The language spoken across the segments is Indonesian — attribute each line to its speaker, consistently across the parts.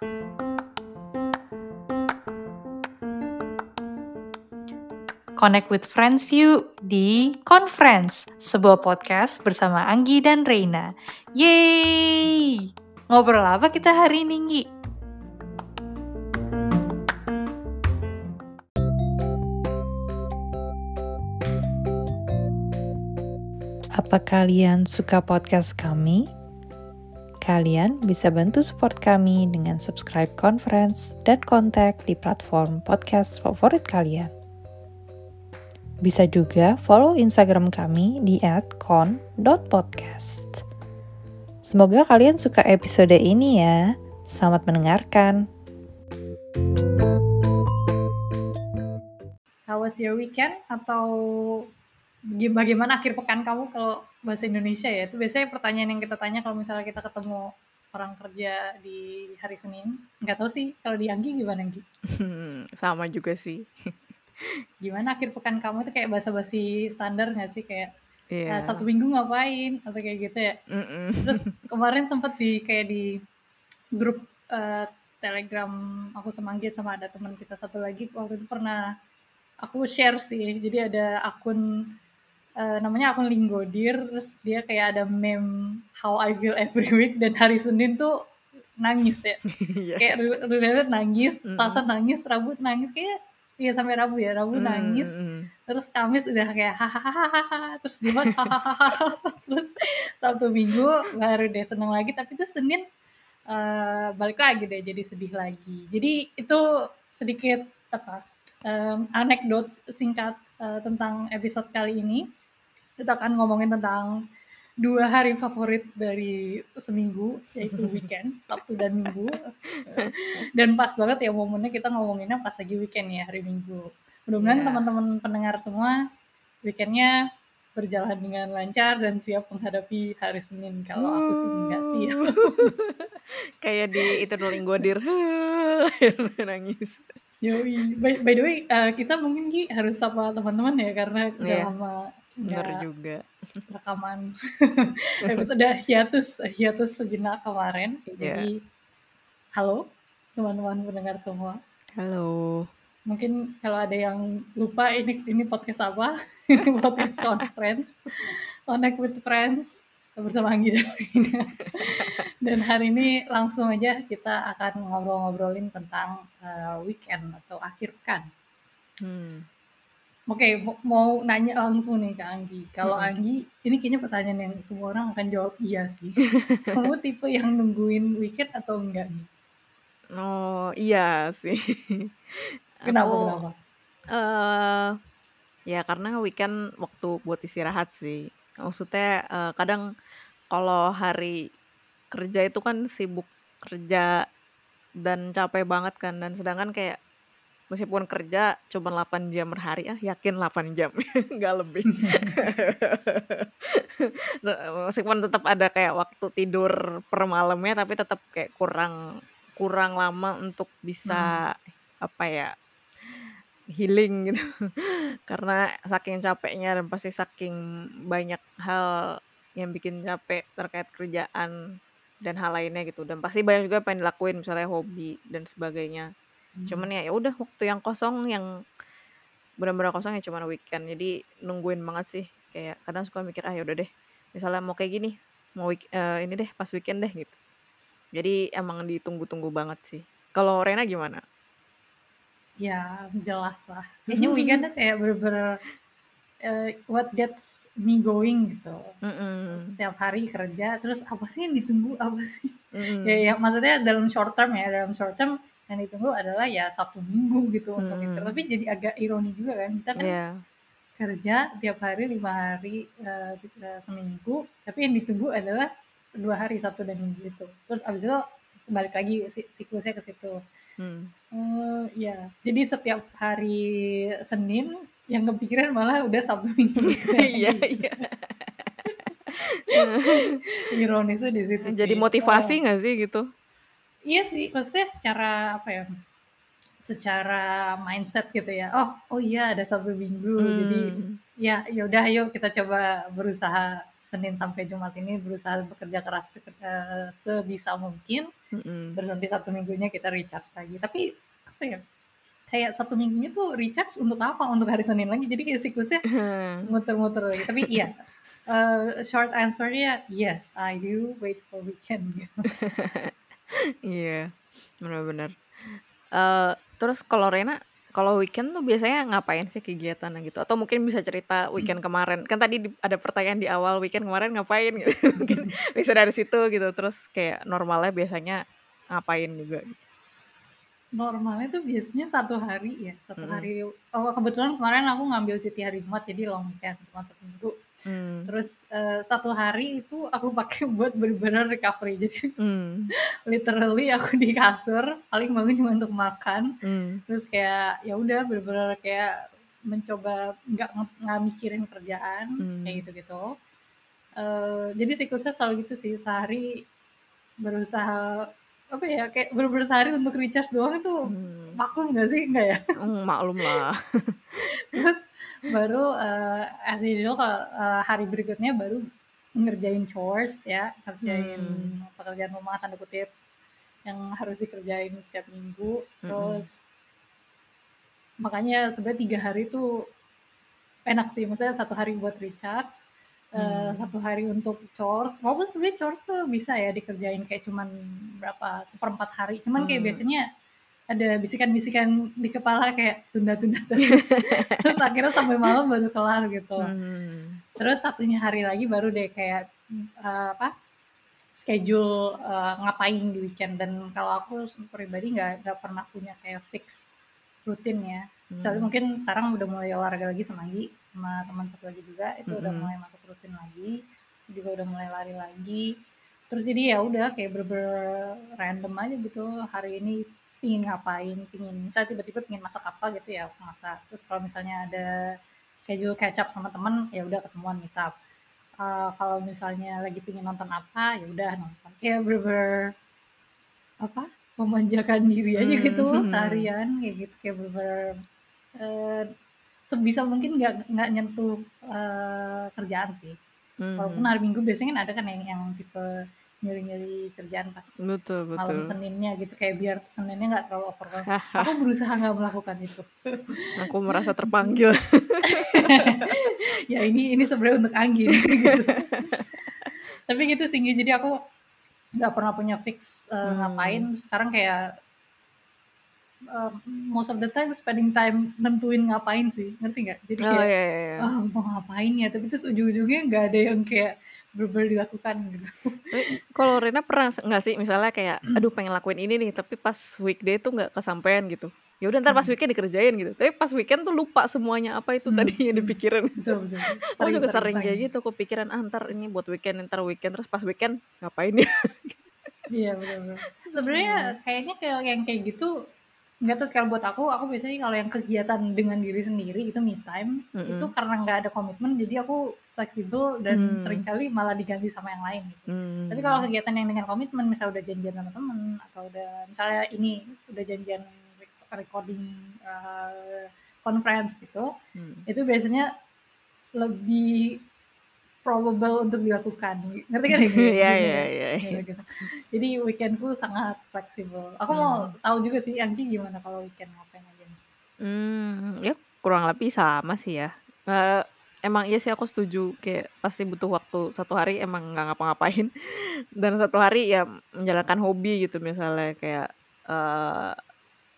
Speaker 1: Connect with friends you di Conference, sebuah podcast bersama Anggi dan Reina. Yeay! Ngobrol apa kita hari ini, Nggi? Apa kalian suka podcast kami? Kalian bisa bantu support kami dengan subscribe conference dan kontak di platform podcast favorit kalian. Bisa juga follow Instagram kami di @con.podcast. Semoga kalian suka episode ini ya. Selamat mendengarkan. How was your weekend? Atau bagaimana akhir pekan kamu kalau bahasa Indonesia ya? Itu biasanya pertanyaan yang kita tanya kalau misalnya kita ketemu orang kerja di hari Senin. Nggak tahu sih kalau di Anggi gimana Anggi?
Speaker 2: Sama juga sih.
Speaker 1: Gimana akhir pekan kamu tuh kayak basa-basi standar nggak sih? Kayak,
Speaker 2: Iya.
Speaker 1: uh, Sabtu Minggu ngapain? Atau kayak gitu ya?
Speaker 2: Mhm.
Speaker 1: Terus kemarin sempet di kayak di grup, uh, Telegram aku sama Anggit sama ada teman kita satu lagi waktu itu pernah aku share sih. Jadi ada akun, uh, namanya akun Linggodir, terus dia kayak ada meme how I feel every week dan hari Senin tuh nangis ya.
Speaker 2: Iya.
Speaker 1: Kayak related nangis. Selasa nangis, Rabu nangis, kayak iya sampai Rabu ya, Rabu
Speaker 2: Mmm,
Speaker 1: nangis,
Speaker 2: mhm.
Speaker 1: terus Kamis udah kayak hahaha, terus Jumat hahaha, terus Sabtu Minggu baru deh seneng lagi, tapi itu Senin, eee, balik lagi deh jadi sedih lagi. Jadi itu sedikit apa, mmm, anekdot singkat, eee, tentang episode kali ini. Kita akan ngomongin tentang 2 hari favorit dari seminggu, yaitu weekend, Sabtu dan Minggu. Dan pas banget ya momennya kita ngomonginnya pas lagi weekend ya, hari Minggu. Mudah-mudahan
Speaker 2: Iya.
Speaker 1: teman-teman pendengar semua weekend-nya berjalan dengan lancar dan siap menghadapi hari Senin. Kalau aku sih enggak siap.
Speaker 2: Kayak di itu Linggodir, nangis.
Speaker 1: Yoi. By by the way, eee, kita mungkin Gi harus sapa teman-teman ya karena udah
Speaker 2: Iya.
Speaker 1: lama
Speaker 2: Bener
Speaker 1: nggak
Speaker 2: juga.
Speaker 1: rekaman. Episode hiatus hiatus sejenak kemarin.
Speaker 2: Iya.
Speaker 1: Jadi halo teman-teman pendengar semua.
Speaker 2: Halo.
Speaker 1: Mungkin kalau ada yang lupa ini ini podcast apa, ini podcast conference, Connect with Friends bersama Anggi dan Rina. Dan hari ini langsung aja kita akan ngobrol-ngobrolin tentang, eee, weekend atau akhir pekan.
Speaker 2: Hmm.
Speaker 1: Oke, mau nanya langsung nih ke Anggi. Kalau
Speaker 2: Mhm.
Speaker 1: Anggi, ini kayaknya pertanyaan yang semua orang akan jawab iya sih. Kamu tipe yang nungguin weekend atau enggak nih?
Speaker 2: Oh, iya sih.
Speaker 1: Kenapa
Speaker 2: Aku,
Speaker 1: kenapa?
Speaker 2: eee, ya karena weekend waktu buat istirahat sih. Maksudnya, eee, kadang kalau hari kerja itu kan sibuk kerja dan capek banget kan, dan sedangkan kayak meskipun kerja cuman 8 jam per hari, ah yakin 8 jam, nggak lebih. Meskipun tetap ada kayak waktu tidur per malamnya, tapi tetap kayak kurang kurang lama untuk
Speaker 1: Hmm.
Speaker 2: bisa, apa ya, healing gitu. Karena saking capeknya dan pasti saking banyak hal yang bikin capek terkait kerjaan dan hal lainnya gitu, dan pasti banyak juga pengen dilakuin misalnya hobi dan sebagainya. Cuman
Speaker 1: Mmm.
Speaker 2: ya ya udah waktu yang kosong yang benar-benar kosong ya cuman weekend. Jadi nungguin banget sih, kayak kadang suka mikir, "Ah ya udah deh, misalnya mau kayak gini, mau week eee, ini deh pas weekend deh," gitu. Jadi emang ditunggu-tunggu banget sih. Kalau Rena gimana?
Speaker 1: Ya, jelas lah. Kayaknya weekend tuh kayak bener-bener, eee, what gets me going gitu.
Speaker 2: Mhm.
Speaker 1: Setiap hari kerja, terus apa sih yang ditunggu, apa sih? Ya
Speaker 2: Mhm.
Speaker 1: ya maksudnya dalam short term ya, dalam short term yang ditunggu adalah ya Sabtu Minggu gitu untuk itu. Tapi jadi agak ironi juga kan, kita kan
Speaker 2: Iya.
Speaker 1: kerja tiap hari 5 hari, eee, seminggu, tapi yang ditunggu adalah 2 hari Sabtu dan Minggu itu. Terus abis itu balik lagi si siklusnya ke situ.
Speaker 2: Hmm.
Speaker 1: Eee, iya. Jadi setiap hari Senin yang kepikiran malah udah Sabtu Minggu gitu ya,
Speaker 2: Iya
Speaker 1: Anggi.
Speaker 2: iya.
Speaker 1: Ironisnya di situ
Speaker 2: Jadi
Speaker 1: sih.
Speaker 2: motivasi nggak sih gitu?
Speaker 1: Iya sih, maksudnya secara apa ya, secara mindset gitu ya, oh oh iya ada Sabtu Minggu, jadi
Speaker 2: Mmm.
Speaker 1: ya ya udah ayo kita coba berusaha Senin sampai Jumat ini berusaha bekerja keras uh, sebisa mungkin.
Speaker 2: Mhm.
Speaker 1: Terus nanti Sabtu Minggunya kita recharge lagi. Tapi apa ya? Kayak Sabtu Minggunya tuh recharge untuk apa? Untuk hari Senin lagi. Jadi kayak siklusnya muter-muter lagi. Tapi iya, uh, short answernya yes, I do wait for weekend gitu.
Speaker 2: Iya, benar-benar. Uh, terus kalau Rena, kalau weekend tuh biasanya ngapain sih kegiatannya gitu? Atau mungkin bisa cerita weekend kemarin? Kan tadi di- ada pertanyaan di awal weekend kemarin ngapain gitu. mungkin bisa dari situ gitu. Terus kayak normalnya biasanya ngapain juga gitu.
Speaker 1: Normalnya tuh biasanya satu hari ya, satu
Speaker 2: Mm.
Speaker 1: hari. Oh kebetulan kemarin aku ngambil cuti hari Jumat jadi long weekend cuma satu minggu.
Speaker 2: Hmm.
Speaker 1: Terus uh, satu hari itu aku pakai buat benar-benar recovery. Jadi
Speaker 2: Hmm.
Speaker 1: literally aku di kasur paling bangun cuma untuk makan.
Speaker 2: Hmm.
Speaker 1: Terus kayak ya udah benar-benar kayak mencoba nggak nggak mikirin kerjaan
Speaker 2: Hmm.
Speaker 1: kayak gitu-gitu. Uh, jadi siklusnya selalu gitu sih sehari berusaha apa ya kayak bener-bener sehari untuk recharge doang itu
Speaker 2: Hmm.
Speaker 1: maklum nggak sih enggak ya
Speaker 2: Hmm, maklum lah.
Speaker 1: terus baru uh, as usual kalau uh, hari berikutnya baru ngerjain chores ya ngerjain
Speaker 2: Hmm.
Speaker 1: pekerjaan rumah tanda kutip yang harus dikerjain setiap minggu
Speaker 2: Mm-mm.
Speaker 1: terus makanya sebenarnya tiga hari itu enak sih maksudnya satu hari buat recharge uh,
Speaker 2: Hmm.
Speaker 1: satu hari untuk chores walaupun sebenarnya chores tuh bisa ya dikerjain kayak cuman berapa seperempat hari cuman kayak
Speaker 2: Hmm.
Speaker 1: biasanya ada bisikan-bisikan di kepala kayak tunda-tunda. Terus terus akhirnya sampai malam baru kelar gitu.
Speaker 2: Hmm.
Speaker 1: terus satunya hari lagi baru deh kayak uh, apa schedule uh, ngapain di weekend. Dan kalau aku pribadi nggak nggak pernah punya kayak fix rutin ya. Kecuali
Speaker 2: Hmm.
Speaker 1: mungkin sekarang udah mulai olahraga lagi sama Gi sama teman satu lagi juga itu udah
Speaker 2: Mm-mm.
Speaker 1: mulai masuk rutin lagi. Juga udah mulai lari lagi. Terus jadi ya udah kayak bener random aja gitu hari ini pingin ngapain pingin misalnya tiba-tiba pingin masak apa gitu ya aku masak terus kalau misalnya ada schedule catch up sama temen ya udah ketemuan meet up Uh, kalau misalnya lagi pingin nonton apa ya udah nonton kayak bener apa memanjakan diri aja gitu
Speaker 2: Hmm.
Speaker 1: seharian kayak gitu kayak bener eh, sebisa mungkin nggak nggak nyentuh eh, kerjaan sih walaupun
Speaker 2: Hmm.
Speaker 1: hari minggu biasanya kan ada kan yang yang tipe nyuri-nyuri kerjaan pas
Speaker 2: Betul,
Speaker 1: malam
Speaker 2: betul.
Speaker 1: Seninnya gitu kayak biar Seninnya nggak terlalu overwhelmed aku berusaha nggak melakukan itu
Speaker 2: aku merasa terpanggil.
Speaker 1: ya ini ini sebenarnya untuk Anggi gitu. tapi gitu sih jadi aku nggak pernah punya fix uh,
Speaker 2: Hmm.
Speaker 1: ngapain sekarang kayak uh, most of the time spending time nentuin ngapain sih ngerti nggak jadi
Speaker 2: Oh
Speaker 1: kayak
Speaker 2: iya, iya, iya.
Speaker 1: ah mau ngapain ya tapi terus ujung-ujungnya nggak ada yang kayak bener dilakukan gitu
Speaker 2: Tapi kalau Rena pernah nggak sih misalnya kayak, aduh pengen lakuin ini nih, tapi pas weekday tuh nggak kesampaian gitu. Ya udah ntar pas
Speaker 1: Hmm.
Speaker 2: weekend dikerjain gitu. Tapi pas weekend tuh lupa semuanya apa itu
Speaker 1: Hmm,
Speaker 2: tadi yang
Speaker 1: hmm.
Speaker 2: dipikirin.
Speaker 1: betul betul
Speaker 2: Aku
Speaker 1: sering
Speaker 2: juga
Speaker 1: sering
Speaker 2: kayak gitu, kepikiran ah ntar ini buat weekend, ntar weekend terus pas weekend ngapain ya?
Speaker 1: Iya benar-benar. Sebenarnya
Speaker 2: Hmm.
Speaker 1: kayaknya kayak yang kayak gitu nggak tahu kalau buat aku, aku biasanya kalau yang kegiatan dengan diri sendiri itu me time itu
Speaker 2: Mm-mm.
Speaker 1: karena nggak ada komitmen jadi aku fleksibel dan
Speaker 2: Hmm.
Speaker 1: sering kali malah diganti sama yang lain gitu. Tapi kalau
Speaker 2: Hmm.
Speaker 1: kegiatan yang dengan komitmen, misalnya udah janjian sama temen atau udah misalnya ini udah janjian rec- recording uh, conference gitu,
Speaker 2: Hmm.
Speaker 1: itu biasanya lebih probable untuk dilakukan. Ngerti kan ya?
Speaker 2: Iya, iya, iya, iya.
Speaker 1: gitu. Jadi weekendku sangat fleksibel. Aku mau
Speaker 2: Hmm.
Speaker 1: tahu juga sih Anggi gimana kalau weekend ngapain aja nih?
Speaker 2: Hmm, ya kurang lebih sama sih ya. Eh, emang iya sih aku setuju. Kayak pasti butuh waktu satu hari emang nggak ngapa-ngapain. Dan satu hari ya menjalankan hobi gitu misalnya kayak eh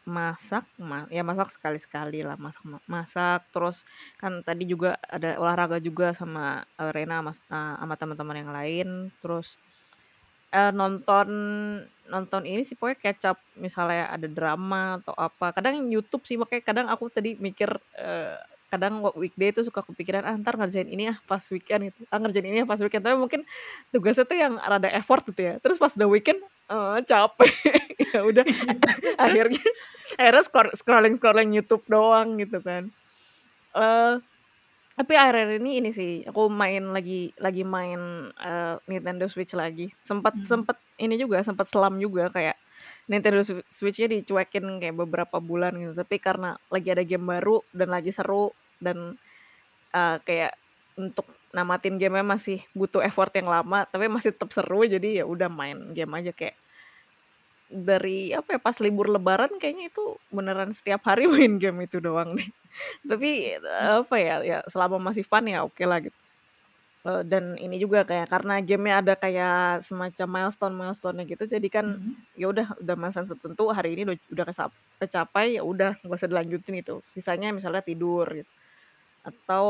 Speaker 2: masak, ma ya masak sekali-sekali lah masak ma masak, terus kan tadi juga ada olahraga juga sama, eee, Rena mas eee, sama teman-teman yang lain, terus, eee, nonton nonton ini sih pokoknya up misalnya ada drama atau apa, kadang YouTube sih makanya kadang aku tadi mikir, eee, kadang weekday tuh suka kepikiran, "Ah, entar ngerjain ini ah pas weekend," gitu, "ah, ngerjain ini ah pas weekend," tapi mungkin tugasnya tuh yang rada effort gitu ya, terus pas udah weekend, eee, capek, ya udah akhirnya akhirnya scroll scrolling-scrolling YouTube doang gitu kan. Eee, tapi akhir-akhir ini ini sih, aku main lagi lagi main, eee, Nintendo Switch lagi. Sempet
Speaker 1: Hmm.
Speaker 2: sempet ini juga, sempet selam juga kayak Nintendo Swi Switch-nya dicuekin kayak beberapa bulan gitu, tapi karena lagi ada game baru dan lagi seru dan, eee, kayak untuk namatin game-nya masih butuh effort yang lama tapi masih tetap seru jadi ya udah main game aja. Kayak dari apa ya pas libur lebaran kayaknya itu beneran setiap hari main game itu doang nih tapi apa ya ya selama masih fun ya oke lah gitu Uh, dan ini juga kayak karena gamenya ada kayak semacam milestone milestone gitu jadi kan
Speaker 1: Mhm.
Speaker 2: ya udah udah masa tertentu hari ini udah, udah kesap- kecapai ya udah nggak usah dilanjutin itu sisanya misalnya tidur gitu atau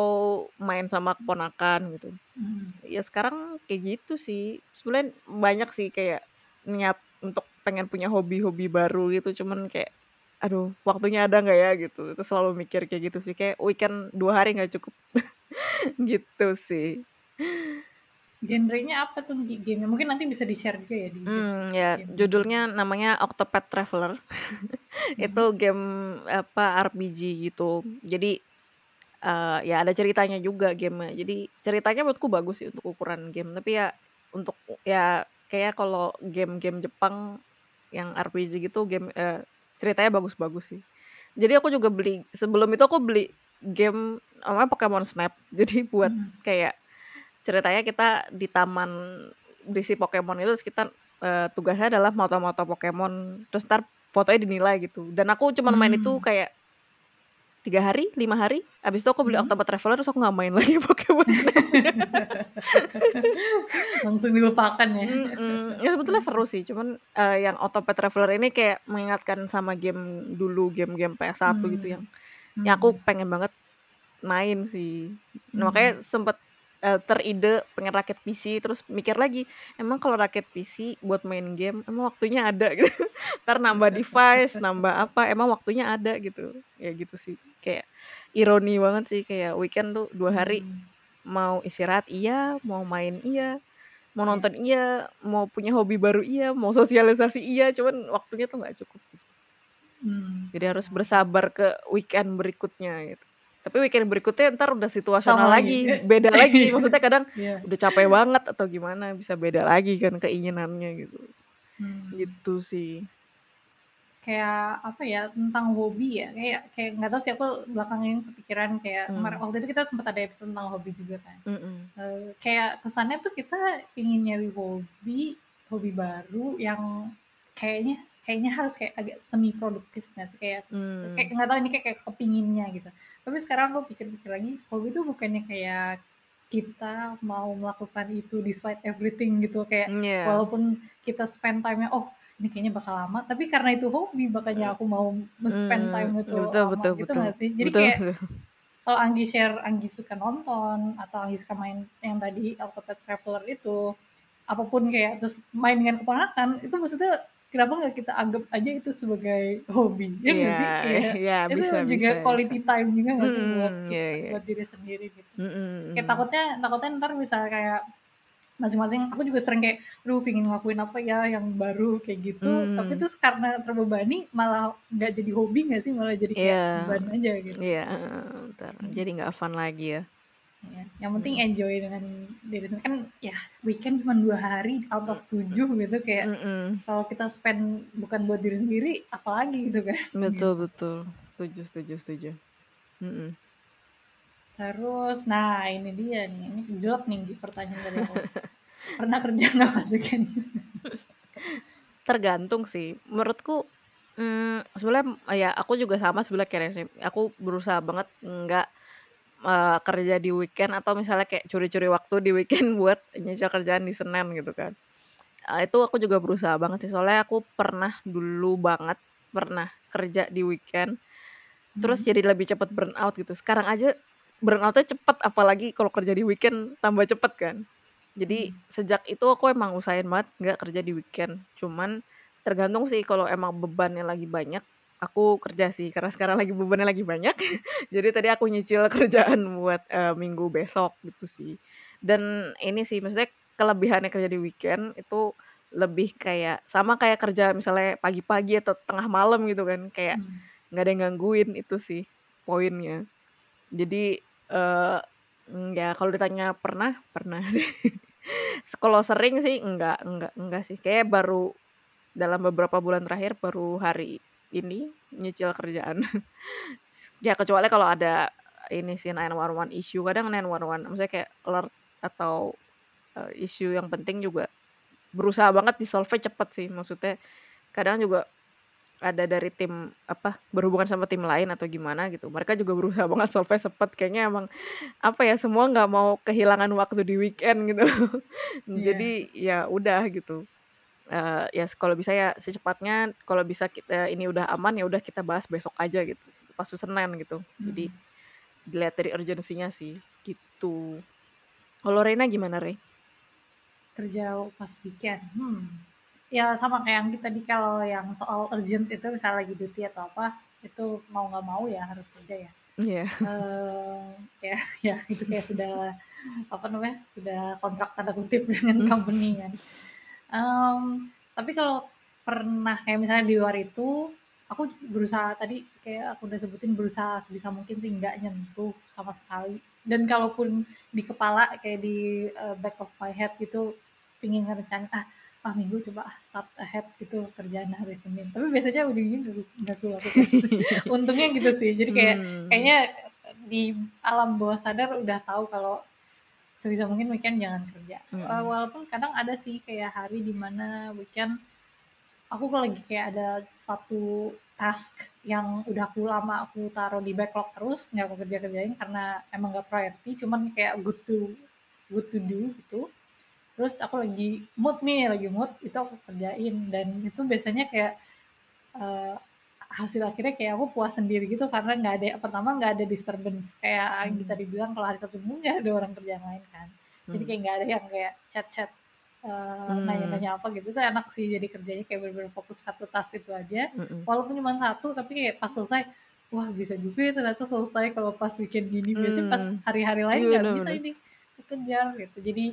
Speaker 2: main sama keponakan gitu.
Speaker 1: Mhm.
Speaker 2: ya sekarang kayak gitu sih. Sebenarnya banyak sih kayak niat untuk pengen punya hobi-hobi baru gitu cuman kayak aduh waktunya ada nggak ya? gitu. Itu selalu mikir kayak gitu sih kayak weekend dua hari nggak cukup. Gitu sih
Speaker 1: Genrenya apa tuh gi- game? Mungkin nanti bisa di-share juga ya di
Speaker 2: Hmm, ya
Speaker 1: game.
Speaker 2: judulnya namanya Octopath Traveler. itu
Speaker 1: Mhm.
Speaker 2: game apa RPG gitu. Jadi eh, ya ada ceritanya juga game. Jadi ceritanya menurutku bagus sih untuk ukuran game. Tapi ya untuk ya kayak kalau game-game Jepang yang RPG gitu game eh, ceritanya bagus-bagus sih. Jadi aku juga beli sebelum itu aku beli game namanya Pokemon Snap. Jadi buat
Speaker 1: Mhm.
Speaker 2: kayak ceritanya kita di taman berisi Pokemon itu terus kita eh, tugasnya adalah moto-moto Pokemon terus ntar fotonya dinilai gitu dan aku cuma main itu
Speaker 1: Hmm.
Speaker 2: kayak tiga hari lima hari abis itu aku beli
Speaker 1: Mhm.
Speaker 2: Octopath Traveler terus aku nggak main lagi Pokemon.
Speaker 1: Langsung dilupakan ya.
Speaker 2: Mm-mm. ya sebetulnya seru sih cuman eh, yang Octopath Traveler ini kayak mengingatkan sama game dulu game-game PS1 gitu
Speaker 1: Hmm.
Speaker 2: yang yang aku
Speaker 1: Hmm.
Speaker 2: pengen banget main sih
Speaker 1: Hmm.
Speaker 2: nah, makanya sempet eh, teride pengen rakit PC terus mikir lagi emang kalau rakit PC buat main game emang waktunya ada? Gitu. Ntar nambah device nambah apa emang waktunya ada? Gitu. Ya gitu sih. Kayak ironi banget sih kayak weekend tuh dua hari
Speaker 1: Hmm.
Speaker 2: mau istirahat iya mau main iya mau
Speaker 1: Iya.
Speaker 2: nonton iya mau punya hobi baru iya mau sosialisasi iya cuman waktunya tuh nggak cukup
Speaker 1: Hmm.
Speaker 2: jadi harus bersabar ke weekend berikutnya gitu tapi weekend berikutnya ntar udah situasional
Speaker 1: Sama
Speaker 2: lagi
Speaker 1: lagi.
Speaker 2: beda lagi maksudnya kadang
Speaker 1: Iya.
Speaker 2: udah capek banget atau gimana bisa beda lagi kan keinginannya gitu
Speaker 1: Hmm.
Speaker 2: gitu sih
Speaker 1: kayak apa ya tentang hobi ya kayak kayak nggak tahu sih aku belakangan ini kepikiran kayak
Speaker 2: Hmm.
Speaker 1: kemarin waktu itu kita sempat ada episode tentang hobi juga kan
Speaker 2: Mm-mm.
Speaker 1: Eh, kayak kesannya tuh kita ingin nyari hobi hobi baru yang kayaknya kayaknya harus kayak agak semi produktif nggak sih kayak
Speaker 2: Hmm.
Speaker 1: kayak nggak tahu ini kayak, kayak kepinginnya gitu tapi sekarang aku pikir-pikir lagi hobi itu bukannya kayak kita mau melakukan itu despite everything gitu kayak
Speaker 2: Iya.
Speaker 1: walaupun kita spend time-nya oh ini kayaknya bakal lama tapi karena itu hobi makanya aku mau spend
Speaker 2: Hmm,
Speaker 1: time itu
Speaker 2: betul
Speaker 1: lama
Speaker 2: betul
Speaker 1: gitu
Speaker 2: betul
Speaker 1: sih jadi
Speaker 2: betul
Speaker 1: kayak
Speaker 2: betul.
Speaker 1: kalau Anggi share Anggi suka nonton atau Anggi suka main yang tadi Octopath Traveler itu apa pun kayak terus main dengan keponakan itu maksudnya kenapa nggak kita anggap aja itu sebagai hobi ya
Speaker 2: Iya,
Speaker 1: sih kayak
Speaker 2: iya
Speaker 1: itu
Speaker 2: bisa
Speaker 1: juga
Speaker 2: bisa
Speaker 1: quality
Speaker 2: bisa.
Speaker 1: time juga nggak sih buat
Speaker 2: Hmm,
Speaker 1: kita
Speaker 2: iya iya.
Speaker 1: buat diri sendiri gitu
Speaker 2: Mm-mm.
Speaker 1: kayak takutnya takutnya ntar bisa kayak masing-masing aku juga sering kayak aduh pingin ngelakuin apa ya yang baru kayak gitu tapi
Speaker 2: Hmm.
Speaker 1: terus karena terbebani malah nggak jadi hobi nggak sih malah jadi kayak
Speaker 2: Iya,
Speaker 1: beban aja gitu
Speaker 2: iya. heeh, ntar
Speaker 1: Hmm.
Speaker 2: jadi nggak fun lagi ya.
Speaker 1: Ya, yang penting
Speaker 2: Mm.
Speaker 1: enjoy dengan diri sendiri kan ya weekend cuma dua hari out of tujuh gitu kayak kalau kita spend bukan buat diri sendiri apalagi gitu kan
Speaker 2: Betul betul. Setuju setuju setuju. Mm-mm.
Speaker 1: terus nah ini dia nih ini jelek nih Gi, pertanyaan dari aku pernah kerja nggak weekend
Speaker 2: Tergantung sih. Menurutku mm, sebenarnya ya aku juga sama sebenarnya kayak sih. Aku berusaha banget nggak eh, kerja di weekend atau misalnya kayak curi-curi waktu di weekend buat nyicil kerjaan di Senin gitu kan. Ah, itu aku juga berusaha banget sih soalnya aku pernah dulu banget pernah kerja di weekend terus
Speaker 1: Hmm.
Speaker 2: jadi lebih cepet burnout gitu sekarang aja burnoutnya cepet apalagi kalau kerja di weekend tambah cepet kan jadi
Speaker 1: Hmm.
Speaker 2: sejak itu aku emang usahain banget nggak kerja di weekend cuman tergantung sih kalau emang bebannya lagi banyak aku kerja sih karena sekarang lagi bebannya lagi banyak. Jadi tadi aku nyicil kerjaan buat eh, minggu besok gitu sih. Dan ini sih maksudnya kelebihannya kerja di weekend itu lebih kayak sama kayak kerja misalnya pagi-pagi atau tengah malam gitu kan kayak
Speaker 1: Hmm.
Speaker 2: nggak ada yang gangguin itu sih poinnya. Jadi mm, ya kalau ditanya pernah pernah sih. Kalau sering sih enggak enggak enggak sih. Kayak baru dalam beberapa bulan terakhir baru hari ini nyicil kerjaan. Ya kecuali kalau ada ini sih 911 issue, kadang 911 maksudnya kayak alert atau, uh, isu yang penting juga berusaha banget di-solve-nya cepet sih, maksudnya kadang juga ada dari tim, apa, berhubungan sama tim lain atau gimana gitu, mereka juga berusaha banget solve-nya cepet, kayaknya emang, apa ya, semua nggak mau kehilangan waktu di weekend gitu.
Speaker 1: Iya.
Speaker 2: Jadi, ya udah gitu, eee, ya kalau bisa ya secepatnya kalau bisa kita ini udah aman, ya udah kita bahas besok aja gitu, pas Senin gitu. Jadi,
Speaker 1: Mhm.
Speaker 2: dilihat dari urgensinya sih, gitu. Kalau Reina gimana, Re?
Speaker 1: Kerja pas weekend, hmm, ya sama kayak Anggi tadi kalau yang soal urgent itu misalnya lagi duty atau apa, itu mau nggak mau ya harus kerja ya.
Speaker 2: Iya.
Speaker 1: Eee, ya ya itu kayak sudah, apa namanya, sudah kontrak tanda kutip dengan company kan. Mmm, tapi kalau pernah kayak misalnya di luar itu, aku berusaha tadi kayak aku udah sebutin berusaha sebisa mungkin sih nggak nyentuh sama sekali, dan kalaupun di kepala kayak di, eee, back of my head gitu, pengen ngerencanain, "Ah ah Minggu coba start ahead gitu kerjaan hari Senin," tapi biasanya ujung-ujungnya nggak lakukan. Untungnya gitu sih, jadi kayak
Speaker 2: Mmm.
Speaker 1: kayaknya di alam bawah sadar udah tahu kalau sebisa mungkin weekend jangan kerja. Eee,
Speaker 2: Mhm.
Speaker 1: walaupun kadang ada sih kayak hari di mana weekend, aku kalau lagi kayak ada satu task yang udah aku lama aku taruh di backlog terus, nggak aku kerja-kerjain karena emang nggak priority, cuman kayak good to good to do gitu, terus aku lagi mood nih, lagi mood, itu aku kerjain dan itu biasanya kayak, eee, hasil akhirnya kayak aku puas sendiri gitu karena nggak ada pertama nggak ada disturbance kayak Anggi
Speaker 2: Mmm.
Speaker 1: tadi bilang kalau hari Sabtu Minggu nggak ada orang kerjaan lain kan. Jadi
Speaker 2: Mmm.
Speaker 1: kayak nggak ada yang kayak chat-chat,
Speaker 2: Mmm.
Speaker 1: nanya-nanya apa gitu, itu enak sih jadi kerjanya kayak bener-bener fokus satu task itu aja,
Speaker 2: Mhm.
Speaker 1: walaupun cuman 1 tapi kayak pas selesai, "Wah bisa juga ya ternyata selesai kalau pas weekend gini," biasanya pas
Speaker 2: Mmm,
Speaker 1: hari-hari lain
Speaker 2: iya
Speaker 1: nggak
Speaker 2: bener
Speaker 1: bisa
Speaker 2: bener.
Speaker 1: ini kekejar gitu. Jadi,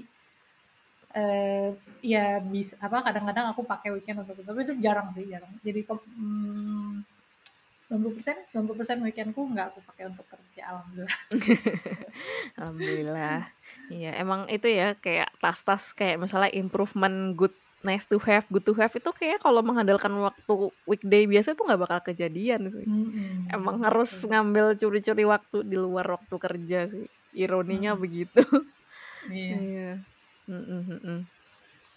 Speaker 1: eee, ya bis apa, kadang-kadang aku pakai weekend untuk itu, tapi itu jarang sih, jarang. Jadi mmm, 90% 90% weekend-ku nggak aku pakai untuk kerja, alhamdulillah.
Speaker 2: Alhamdulillah. Iya, emang itu ya, kayak tas-tas kayak misalnya improvement good, nice to have, good to have itu kayaknya kalau mengandalkan waktu weekday biasa tuh nggak bakal kejadian sih. Emang
Speaker 1: Mhm,
Speaker 2: harus
Speaker 1: betul.
Speaker 2: ngambil curi-curi waktu di luar waktu kerja sih, ironinya
Speaker 1: Mhm.
Speaker 2: begitu.
Speaker 1: Iya.
Speaker 2: Iya, mhm mhm.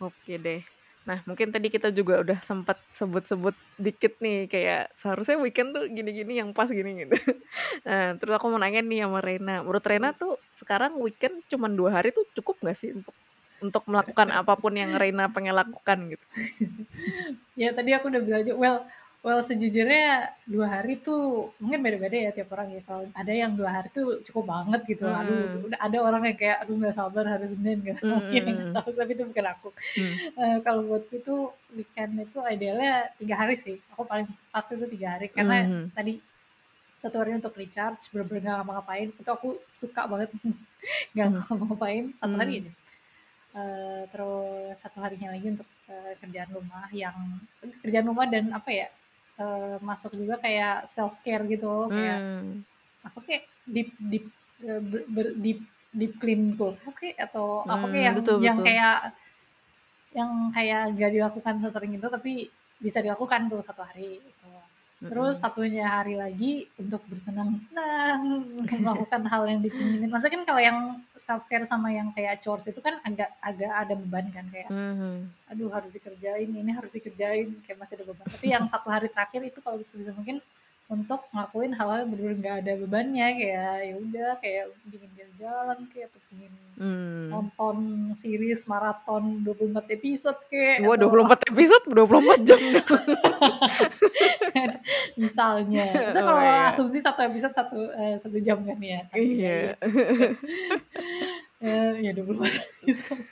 Speaker 2: Oke deh. Nah, mungkin tadi kita juga udah sempet sebut-sebut dikit nih, kayak seharusnya weekend tuh gini-gini yang pas gini gitu. Nah, terus aku mau nanya nih sama Reina, menurut Reina tuh sekarang weekend cuman 2 hari tuh cukup nggak sih untuk untuk melakukan apa pun yang Reina pengen lakukan gitu?
Speaker 1: Ya tadi aku udah bilang aja, well well sejujurnya 2 hari tuh mungkin beda-beda ya tiap orang ya, kalau ada yang 2 hari tuh cukup banget gitu, aduh
Speaker 2: Mhm.
Speaker 1: udah ada orang yang kayak, "Aduh nggak sabar hari Senin," gitu, mungkin nggak
Speaker 2: Mhm.
Speaker 1: tahu, tapi itu bukan aku.
Speaker 2: Mmm.
Speaker 1: Eee, kalau buatku tuh weekend itu idealnya 3 hari sih, aku paling pas itu 3 hari, karena
Speaker 2: Mhm.
Speaker 1: tadi 1 hari untuk recharge, bener-bener nggak ngapa-ngapain, itu aku suka banget nggak
Speaker 2: Mmm.
Speaker 1: ngapa-ngapain 1 hari
Speaker 2: Mmm.
Speaker 1: aja. Eee, terus 1 harinya lagi untuk, eee, kerjaan rumah yang kerjaan rumah dan apa ya, eee, masuk juga kayak self care gitu, kayak
Speaker 2: Mmm.
Speaker 1: apa kek, deep deep, eee, ber ber deep deep clean kulkas kek, atau apa kek
Speaker 2: Mmm,
Speaker 1: yang
Speaker 2: betul
Speaker 1: yang
Speaker 2: betul.
Speaker 1: kayak yang kayak nggak dilakukan sesering itu, tapi bisa dilakukan tuh 1 hari gitu. Terus satunya hari lagi untuk bersenang-senang, melakukan hal yang dipinginin, maksudnya kan kalau yang self care sama yang kayak chores itu kan agak agak ada beban kan, kayak,
Speaker 2: Mhm.
Speaker 1: aduh harus dikerjain, ini harus dikerjain, kayak masih ada beban. Tapi yang 1 hari terakhir itu kalau sebisa mungkin untuk ngelakuin hal-hal yang bener-bener nggak ada bebannya, kayak ya udah kayak pengen jalan-jalan kek, atau pengen
Speaker 2: Mmm.
Speaker 1: nonton series maraton 24 episode
Speaker 2: Wah, dua
Speaker 1: atau
Speaker 2: puluh empat episode, 24 jam
Speaker 1: misalnya, itu
Speaker 2: Oh
Speaker 1: kalau
Speaker 2: iya.
Speaker 1: asumsi 1 episode 1, eee, 1 jam kan ya, ya iya
Speaker 2: Iya.
Speaker 1: Eee, ya 24 episode.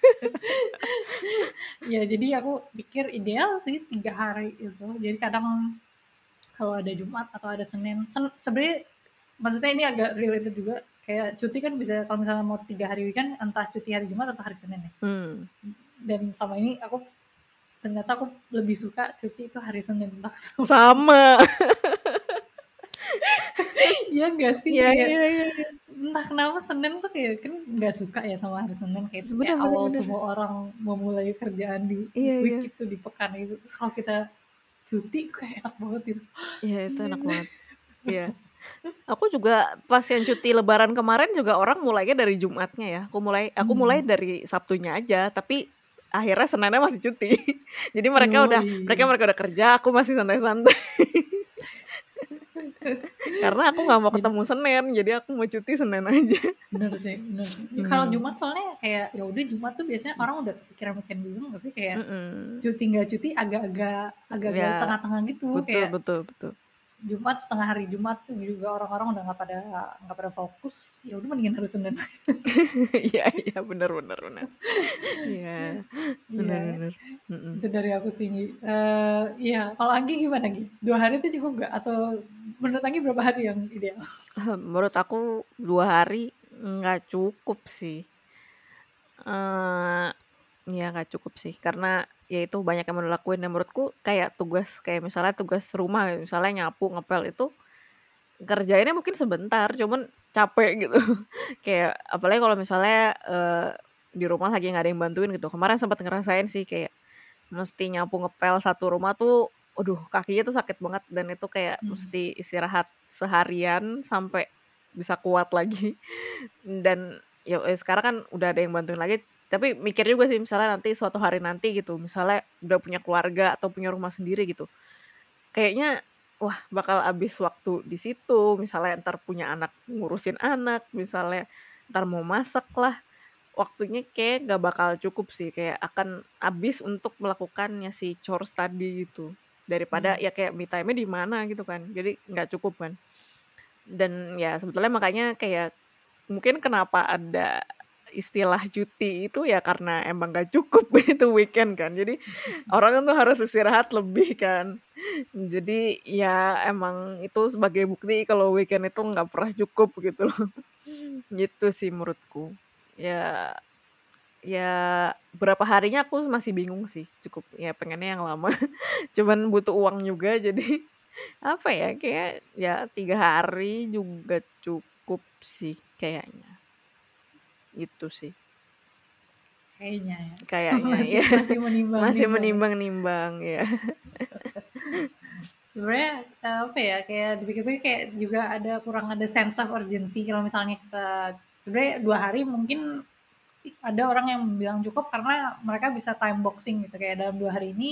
Speaker 1: Ya jadi aku pikir ideal sih 3 hari itu, jadi kadang kalau ada Jumat atau ada Senin, sen sebenarnya maksudnya ini agak related juga, kayak cuti kan bisa kalau misalnya mau 3 hari weekend, entah cuti hari Jumat atau hari Senin ya.
Speaker 2: Mmm.
Speaker 1: Dan selama ini aku ternyata aku lebih suka cuti itu hari Senin, entah.
Speaker 2: Sama.
Speaker 1: Iya nggak sih?
Speaker 2: Iya iya iya
Speaker 1: entah kenapa Senin tuh kayak kan nggak suka ya sama hari Senin, kayak itu kayak
Speaker 2: Bener bener
Speaker 1: awal
Speaker 2: bener.
Speaker 1: semua orang memulai kerjaan di
Speaker 2: Iya
Speaker 1: week
Speaker 2: iya.
Speaker 1: itu, di pekan itu, terus kalau kita cuti kayak enak banget gitu.
Speaker 2: Iya itu enak banget. Iya. Aku juga pas yang cuti lebaran kemarin juga orang mulainya dari Jumatnya ya. Aku mulai aku mulai
Speaker 1: Mmm.
Speaker 2: dari Sabtunya aja, tapi akhirnya Seninnya masih cuti. Jadi mereka udah mereka
Speaker 1: Yoi.
Speaker 2: mereka udah kerja, aku masih santai-santai. Karena aku nggak mau ketemu Senin, jadi aku mau cuti Senin aja.
Speaker 1: Bener sih, bener. Ya kalau
Speaker 2: Hmm.
Speaker 1: Jumat soalnya kayak ya udah Jumat tuh biasanya orang udah kepikiran weekend dulu nggak sih? Kayak
Speaker 2: Mhm.
Speaker 1: cuti nggak cuti agak-agak agak-agak
Speaker 2: Ya,
Speaker 1: tengah-tengah gitu.
Speaker 2: betul
Speaker 1: Kayak
Speaker 2: betul betul.
Speaker 1: Jumat, setengah hari Jumat tuh juga orang-orang udah nggak pada nggak pada fokus, ya udah mendingan hari Senin.
Speaker 2: Iya iya, bener bener bener. Iya,
Speaker 1: Iya,
Speaker 2: bener, mhm.
Speaker 1: itu dari aku sih, eee, iya. Kalau Anggi gimana, Gi? 2 hari itu cukup nggak? Atau menurut Anggi berapa hari yang ideal?
Speaker 2: Menurut aku 2 hari nggak cukup sih. Eee, ya nggak cukup sih, karena ya itu banyak yang dilakuin dan menurutku kayak tugas kayak misalnya tugas rumah, misalnya nyapu, ngepel itu ngerjainnya mungkin sebentar, cuman capek gitu. Kayak apalagi kalau misalnya, eee, di rumah lagi nggak ada yang bantuin gitu. Kemarin sempet ngerasain sih kayak mesti nyapu, ngepel satu rumah tuh, aduh kakinya tuh sakit banget dan itu kayak
Speaker 1: Mhm.
Speaker 2: mesti istirahat seharian sampai bisa kuat lagi. Dan ya, eee, sekarang kan udah ada yang bantuin lagi, tapi mikir juga sih misalnya nanti suatu hari nanti gitu, misalnya udah punya keluarga atau punya rumah sendiri gitu. Kayaknya, wah bakal habis waktu di situ, misalnya entar punya anak, ngurusin anak, misalnya entar mau masak lah, waktunya kayaknya nggak bakal cukup sih, kayak akan habis untuk melakukannya si chores tadi gitu. Daripada
Speaker 1: Mmm.
Speaker 2: ya kayak me time-nya di mana gitu kan, jadi nggak cukup kan. Dan ya sebetulnya makanya kayak mungkin kenapa ada istilah cuti itu ya karena emang nggak cukup itu weekend kan. Jadi orang kan tuh harus istirahat lebih kan. Jadi ya emang itu sebagai bukti kalau weekend itu nggak pernah cukup gitu loh. Gitu sih menurutku. Ya ya berapa harinya aku masih bingung sih, cukup ya pengennya yang lama. Cuman butuh uang juga jadi apa ya, kayak ya 3 hari juga cukup sih kayaknya. Itu sih.
Speaker 1: Kayaknya ya.
Speaker 2: Kayaknya
Speaker 1: Masih
Speaker 2: ya.
Speaker 1: masih
Speaker 2: Masih
Speaker 1: menimbang-nimbang ya.
Speaker 2: menimbang-nimbang, iya.
Speaker 1: Sebenarnya, eee, apa ya, kayak dipikir-pikir kayak juga ada kurang ada sense of urgency kalau misalnya kita sebenarnya 2 hari mungkin ada orang yang bilang cukup karena mereka bisa time boxing gitu, kayak dalam 2 hari ini,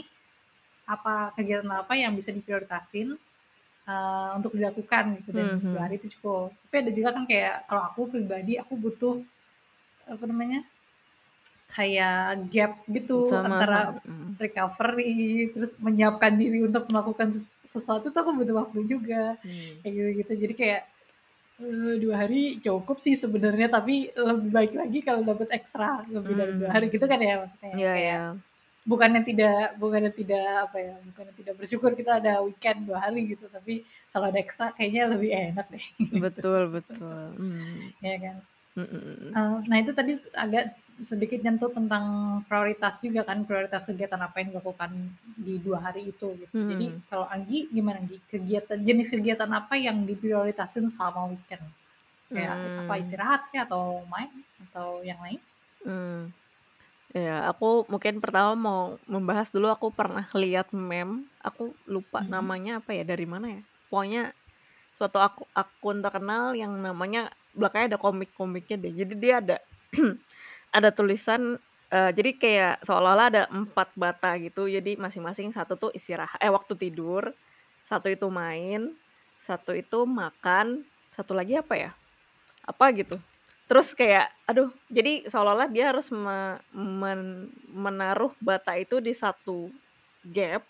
Speaker 1: apa kegiatan apa yang bisa diprioritasin, eee, untuk dilakukan gitu dan 2
Speaker 2: Mhm.
Speaker 1: hari itu cukup. Tapi ada juga kan kayak kalau aku pribadi, aku butuh, apa namanya, kayak gap gitu
Speaker 2: Sama
Speaker 1: antara
Speaker 2: sama, mhm.
Speaker 1: recovery, terus menyiapkan diri untuk melakukan ses sesuatu tuh aku butuh waktu juga,
Speaker 2: Mmm.
Speaker 1: kayak gitu-gitu. Jadi kayak, eee, 2 hari cukup sih sebenarnya, tapi lebih baik lagi kalau dapat ekstra lebih dari 2 hari
Speaker 2: Mmm.
Speaker 1: gitu kan ya maksudnya,
Speaker 2: Iya
Speaker 1: kayak
Speaker 2: iya.
Speaker 1: bukannya tidak bukannya tidak, apa ya, bukannya tidak bersyukur kita ada weekend 2 hari gitu, tapi kalau ada ekstra kayaknya lebih enak deh gitu.
Speaker 2: Betul betul, mmm.
Speaker 1: Iya kan? Eee, nah itu tadi agak sedikit nyentuh tentang prioritas juga kan, prioritas kegiatan apa yang dilakukan di 2 hari itu gitu. Jadi
Speaker 2: Mhm.
Speaker 1: kalau Anggi gimana, Nggi? Kegiatan jenis kegiatan apa yang diprioritasin selama weekend? Kayak apa,
Speaker 2: Mmm.
Speaker 1: istirahat kah atau main atau yang lain?
Speaker 2: Mmm. Ya, aku mungkin pertama mau membahas dulu aku pernah lihat meme, aku lupa
Speaker 1: Mhm.
Speaker 2: namanya apa ya, dari mana ya, pokoknya suatu aku akun terkenal yang namanya belakangnya ada komik-komiknya deh. Jadi dia ada ada tulisan, eee, jadi kayak seolah-olah ada 4 bata gitu, jadi masing-masing satu tuh istiraha eh, waktu tidur, satu itu main, satu itu makan, satu lagi apa ya, apa gitu. Terus kayak aduh, jadi seolah-olah dia harus me men menaruh bata itu di satu gap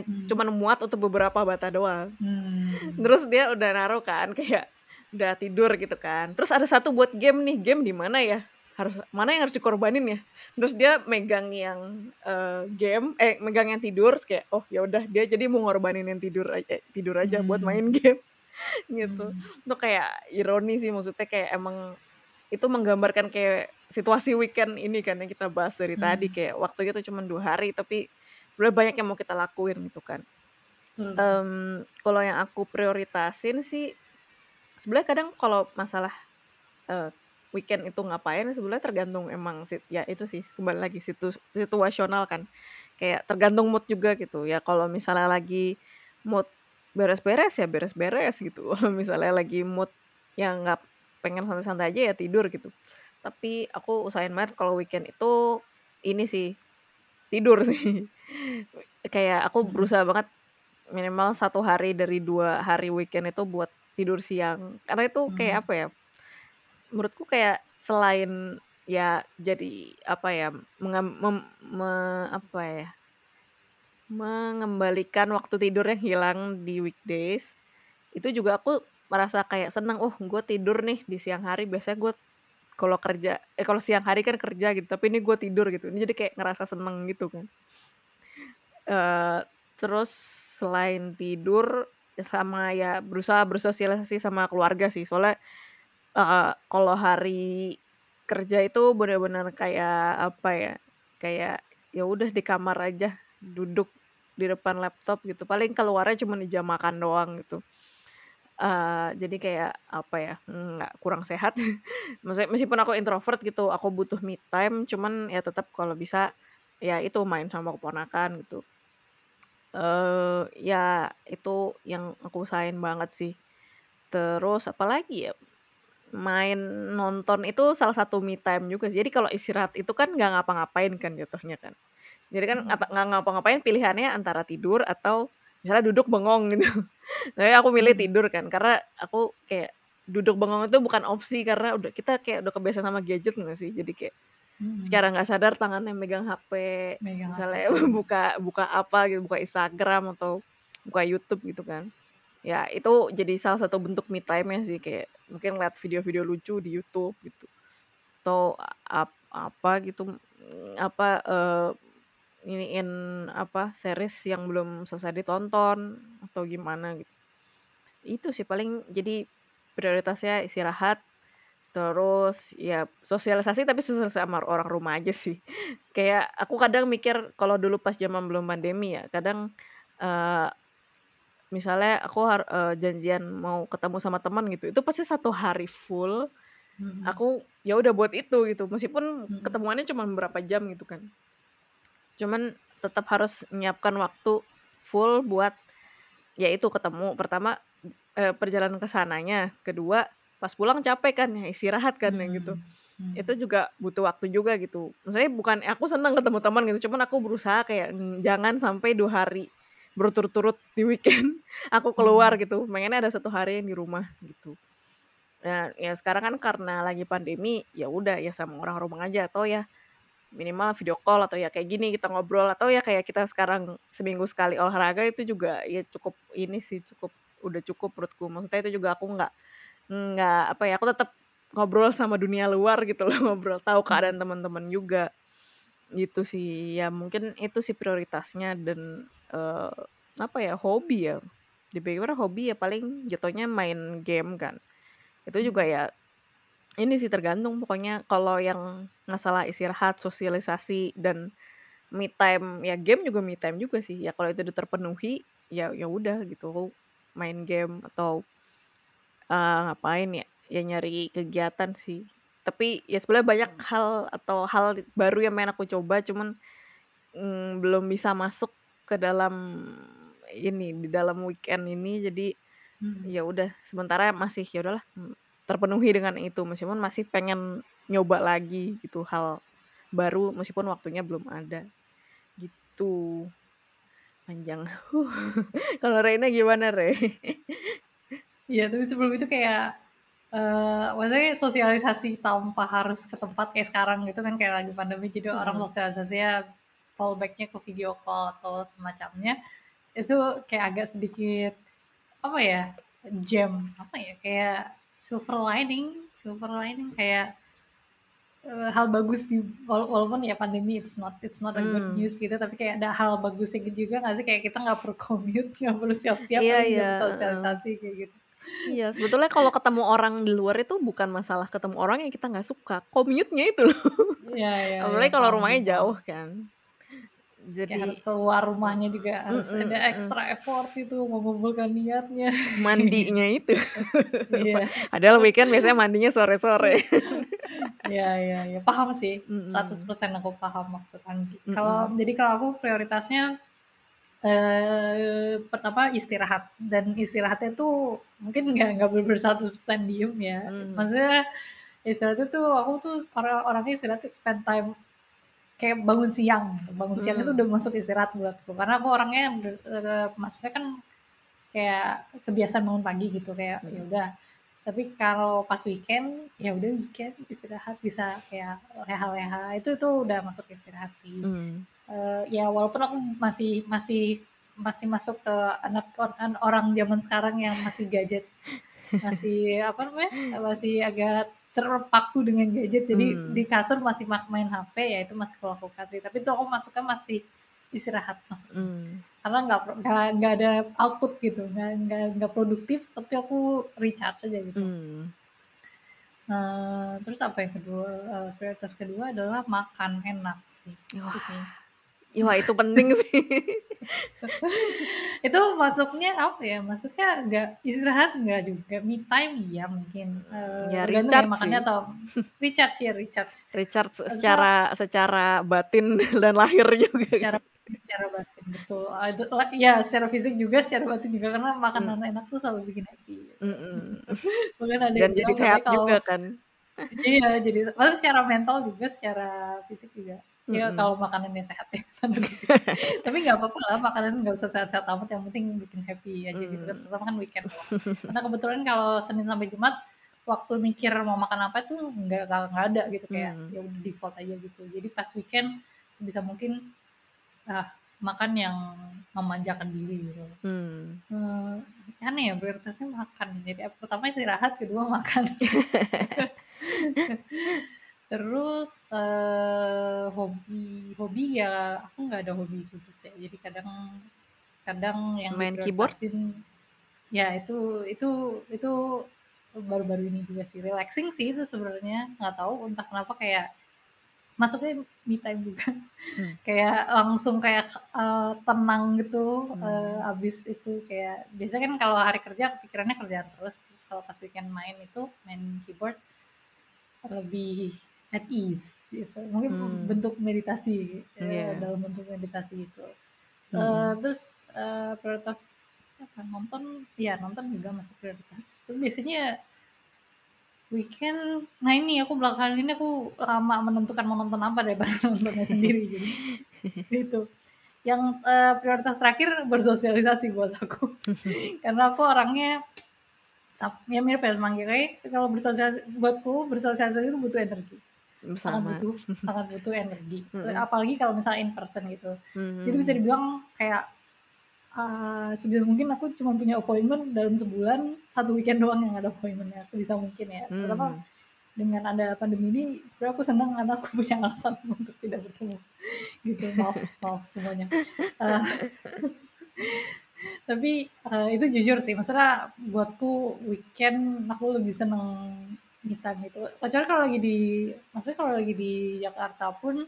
Speaker 2: yang
Speaker 1: Mmm.
Speaker 2: cuman muat untuk beberapa bata doang.
Speaker 1: Mmm.
Speaker 2: Terus dia udah naruh kan, kayak udah tidur gitu kan, terus ada satu buat game nih, game di mana ya, harus mana yang harus dikorbanin ya. Terus dia megang yang, eee, game eh, megang yang tidur, terus kayak, oh ya udah dia jadi mau ngorbanin yang tidur eh, tidur aja buat main game, gitu.
Speaker 1: Mmm.
Speaker 2: Itu kayak ironi sih, maksudnya kayak emang itu menggambarkan kayak situasi weekend ini kan yang kita bahas dari tadi,
Speaker 1: Mmm.
Speaker 2: kayak waktunya tuh cuman 2 hari, tapi sebenarnya banyak yang mau kita lakuin gitu kan.
Speaker 1: Betul.
Speaker 2: Mmm, kalau yang aku prioritasin sih, sebenarnya kadang kalau masalah, eee, weekend itu ngapain, sebenarnya tergantung emang sit ya itu sih, kembali lagi situs situasional kan. Kayak tergantung mood juga gitu, ya kalau misalnya lagi mood beres-beres ya beres-beres gitu. Kalau misalnya lagi mood yang nggak pengen santai-santai aja ya tidur gitu. Tapi aku usahain banget kalau weekend itu ini sih tidur sih. Kayak aku berusaha banget minimal satu hari dari dua hari weekend itu buat tidur siang. Karena itu kayak
Speaker 1: Mmm.
Speaker 2: apa ya, menurutku kayak selain ya jadi apa ya, mengem mem me apa ya mengembalikan waktu tidur yang hilang di weekdays, itu juga aku merasa kayak senang, "Oh gue tidur nih di siang hari." Biasanya gue kalau kerja eh kalau siang hari kan kerja gitu, tapi ini gue tidur gitu. Ini jadi kayak ngerasa seneng gitu kan. Eee, terus selain tidur, sama ya berusaha bersosialisasi sama keluarga sih. Soalnya, eee, kalau hari kerja itu bener-bener kayak apa ya, kayak ya udah di kamar aja, duduk di depan laptop gitu. Paling keluarnya cuma di jam makan doang gitu. Eee, jadi kayak apa ya, nggak kurang sehat. Maksudnya meskipun aku introvert gitu, aku butuh me time, cuman ya tetap kalau bisa ya itu main sama keponakan gitu. Eee, ya itu yang aku usahain banget sih. Terus apalagi ya, main nonton itu salah satu me time juga sih. Jadi kalau istirahat itu kan nggak ngapa-ngapain kan jatuhnya kan. Jadi kan
Speaker 1: Mhm.
Speaker 2: nggak ngapa-ngapain pilihannya antara tidur atau misalnya duduk bengong gitu. Tapi aku milih
Speaker 1: Mhm.
Speaker 2: tidur kan, karena aku kayak duduk bengong itu bukan opsi karena udah kita kayak udah kebiasaan sama gadget nggak sih? Jadi kayak
Speaker 1: Mhm.
Speaker 2: secara nggak sadar tangannya megang HP,
Speaker 1: Megang HP,
Speaker 2: misalnya
Speaker 1: mhm.
Speaker 2: buka buka apa gitu, buka Instagram atau buka YouTube gitu kan. Ya itu jadi salah satu bentuk me time-nya sih, kayak mungkin lihat video-video lucu di YouTube gitu. Atau ap apa gitu, apa, eee, iniin apa, series yang belum selesai ditonton atau gimana gitu. Itu sih paling jadi prioritasnya istirahat, terus ya sosialisasi tapi sosialisasi sama orang rumah aja sih. Kayak aku kadang mikir kalau dulu pas zaman belum pandemi ya, kadang, eee, misalnya aku har eee, janjian mau ketemu sama teman gitu, itu pasti satu hari full,
Speaker 1: Mhm.
Speaker 2: aku ya udah buat itu gitu, meskipun
Speaker 1: Mhm.
Speaker 2: ketemuannya cuma beberapa jam gitu kan. Cuman tetap harus menyiapkan waktu full buat ya itu ketemu. Pertama, eee, perjalanan ke sananya, kedua pas pulang capek kan, ya istirahat kan yang gitu.
Speaker 1: Mmm,
Speaker 2: Itu
Speaker 1: mhm.
Speaker 2: juga butuh waktu juga gitu. Maksudnya bukan aku senang ketemu teman gitu, cuman aku berusaha kayak, jangan sampai 2 hari berturut-turut di weekend aku keluar
Speaker 1: Mhm.
Speaker 2: gitu, pengennya ada 1 hari yang di rumah gitu. Nah, ya sekarang kan karena lagi pandemi, ya udah ya sama orang rumah aja atau ya minimal video call atau ya kayak gini kita ngobrol atau ya kayak kita sekarang seminggu sekali olahraga itu juga ya cukup ini sih, cukup udah cukup menurutku. Maksudnya itu juga aku nggak nggak apa ya, aku tetap ngobrol sama dunia luar gitu loh, ngobrol tahu
Speaker 1: Mhm.
Speaker 2: keadaan teman-teman juga. Gitu sih, ya mungkin itu sih prioritasnya dan, eee, apa ya, hobi ya, dipikir hobi ya paling jatuhnya main game kan. Itu juga
Speaker 1: Mhm.
Speaker 2: ya ini sih tergantung pokoknya kalau yang masalah istirahat, sosialisasi, dan me time, ya game juga me time juga sih. Ya kalau itu udah terpenuhi, ya ya udah gitu, main game atau eee, ngapain ya, ya nyari kegiatan sih. Tapi ya sebenarnya banyak hal atau hal baru yang pengen aku coba, cuman, mmm, belum bisa masuk ke dalam ini, di dalam weekend ini. Jadi
Speaker 1: Mhm.
Speaker 2: ya udah sementara masih ya udahlah, mmm, terpenuhi dengan itu, meskipun masih pengen nyoba lagi gitu hal baru meskipun waktunya belum ada, gitu. Panjang. Kalau Reina gimana Re?
Speaker 1: Iya, tapi sebelum itu kayak, eee, maksudnya sosialisasi tanpa harus ke tempat kayak sekarang gitu kan, kayak lagi pandemi jadi orang
Speaker 2: Mhm.
Speaker 1: sosialisasinya fallback-nya ke video call atau semacamnya, itu kayak agak sedikit, apa ya, jam, apa ya, kayak silver lining silver lining kayak, eee, hal bagus di wala walaupun ya pandemi it's not it's not a good
Speaker 2: Mmm.
Speaker 1: news gitu, tapi kayak ada hal bagusnya gitu juga nggak sih? Kayak kita nggak perlu commute, nggak perlu siap-siap,
Speaker 2: Iya
Speaker 1: tapi
Speaker 2: iya,
Speaker 1: bisa
Speaker 2: heeh.
Speaker 1: sosialisasi kayak gitu.
Speaker 2: Iya, sebetulnya kalau ketemu orang di luar itu bukan masalah ketemu orang yang kita nggak suka, commute-nya itu loh.
Speaker 1: Iya iya iya,
Speaker 2: Apalagi kalau
Speaker 1: paham sih,
Speaker 2: rumahnya jauh kan. Jadi
Speaker 1: harus keluar rumahnya juga harus
Speaker 2: mhm
Speaker 1: ada extra effort itu, mengumpulkan niatnya.
Speaker 2: Mandinya itu.
Speaker 1: Iya.
Speaker 2: Padahal weekend biasanya mandinya sore-sore.
Speaker 1: Iya iya iya, paham sih,
Speaker 2: Mhm.
Speaker 1: 100% aku paham maksud Anggi. Kalau
Speaker 2: Mhm.
Speaker 1: jadi kalau aku prioritasnya, Eee, pertama istirahat dan istirahatnya tuh mungkin nggak nggak bener-bener 100% diem ya.
Speaker 2: Mmm.
Speaker 1: Maksudnya istirahatnya tuh aku tuh ora orangnya istirahatnya spend time kayak bangun siang, bangun siang itu
Speaker 2: Mmm.
Speaker 1: udah masuk istirahat buatku. Karena aku orangnya ber eee, maksudnya kan kayak kebiasaan bangun pagi gitu, kayak ya
Speaker 2: Mhm.
Speaker 1: udah. Tapi kalau pas weekend, ya udah weekend istirahat bisa kayak leha-leha, itu tuh udah masuk istirahat sih.
Speaker 2: Mmm.
Speaker 1: Eee, ya walaupun aku masih masih masih masuk ke anak or an orang zaman sekarang yang masih gadget, masih apa namanya, masih agak terpaku dengan gadget, jadi di
Speaker 2: Mmm.
Speaker 1: kasur masih main HP, ya itu masih kulakukan sih. Tapi itu aku masuknya masih istirahat masuknya.
Speaker 2: Mmm.
Speaker 1: Karena nggak nggak ada output gitu, nggak nggak produktif, tapi aku recharge aja gitu.
Speaker 2: Mmm.
Speaker 1: Eee, terus apa yang kedua, eee, prioritas kedua adalah makan enak sih, itu
Speaker 2: Wah,
Speaker 1: sih.
Speaker 2: Wah itu penting sih.
Speaker 1: Itu masuknya apa ya, masuknya nggak istirahat nggak juga, me time iya mungkin, eee,
Speaker 2: ya
Speaker 1: tergantung ya
Speaker 2: recharge
Speaker 1: makannya
Speaker 2: sih.
Speaker 1: atau recharge ya recharge.
Speaker 2: Recharge secara secara batin dan lahir juga
Speaker 1: Secara secara batin, betul. Ah, iya secara fisik juga, secara batin juga, karena makanan enak tuh selalu bikin happy.
Speaker 2: Mhm.
Speaker 1: Bahkan ada
Speaker 2: Dan jadi sehat
Speaker 1: kalau
Speaker 2: juga kan.
Speaker 1: iya, jadi maksudnya secara mental juga, secara fisik juga. Ya
Speaker 2: Mhm.
Speaker 1: kalau makanannya sehat ya. Tapi nggak apa-apa lah makanan nggak usah sehat-sehat amat, yang penting bikin happy aja gitu kan,
Speaker 2: Mmm.
Speaker 1: terutama kan weekend doang. Karena kebetulan kalau Senin sampai Jumat, waktu mikir mau makan apa tuh nggak nggak ada gitu, kayak
Speaker 2: Mmm.
Speaker 1: ya udah default aja gitu. Jadi pas weekend sebisa mungkin, ah, makan yang memanjakan diri gitu.
Speaker 2: Mmm.
Speaker 1: Eee, aneh ya prioritasnya makan, jadi pertama istirahat, kedua makan. Terus, eee, hobi hobi ya aku nggak ada hobi khusus ya, jadi kadang kadang yang
Speaker 2: Main keyboard?
Speaker 1: ya itu itu itu baru-baru ini juga sih, relaxing sih itu sebenarnya, nggak tahu entah kenapa kayak masuknya me time juga.
Speaker 2: Mmm.
Speaker 1: Kayak langsung kayak, eee, tenang gitu, eee,
Speaker 2: Mmm.
Speaker 1: habis itu kayak biasanya kan kalau hari kerja kepikirannya kerjaan terus, terus kalau pas weekend main itu, main keyboard lebih at ease gitu. Mungkin
Speaker 2: Mmm.
Speaker 1: bentuk meditasi, eee,
Speaker 2: Iya.
Speaker 1: dalam bentuk meditasi gitu. Eee,
Speaker 2: Mhm.
Speaker 1: terus, eee, prioritas apa, nonton iya nonton juga masuk prioritas. Tapi biasanya weekend nah ini aku belakangan ini aku lama menentukan mau nonton apa daripada nontonnya sendiri, jadi itu. Yang, eee, prioritas terakhir bersosialisasi buat aku. Karena aku orangnya ya mirip ya kalau bersosialis buatku bersosialisasi itu butuh energi.
Speaker 2: Mmm,
Speaker 1: Sangat
Speaker 2: sama.
Speaker 1: butuh sangat butuh energi.
Speaker 2: Mhm.
Speaker 1: apalagi kalau misalnya in person gitu. Jadi bisa dibilang kayak, eee, sebisa mungkin aku cuma punya appointment dalam sebulan, 1 weekend doang yang ada appointment-nya, sebisa mungkin ya. Terutama
Speaker 2: Mmm.
Speaker 1: dengan ada pandemi ini, sebenarnya aku senang karena aku punya alasan untuk tidak bertemu, gitu. Maaf maaf semuanya. Eee, tapi, eee, itu jujur sih, maksudnya buatku weekend aku lebih seneng me time gitu. Kecuali kalau lagi di maksudnya kalau lagi di Jakarta pun,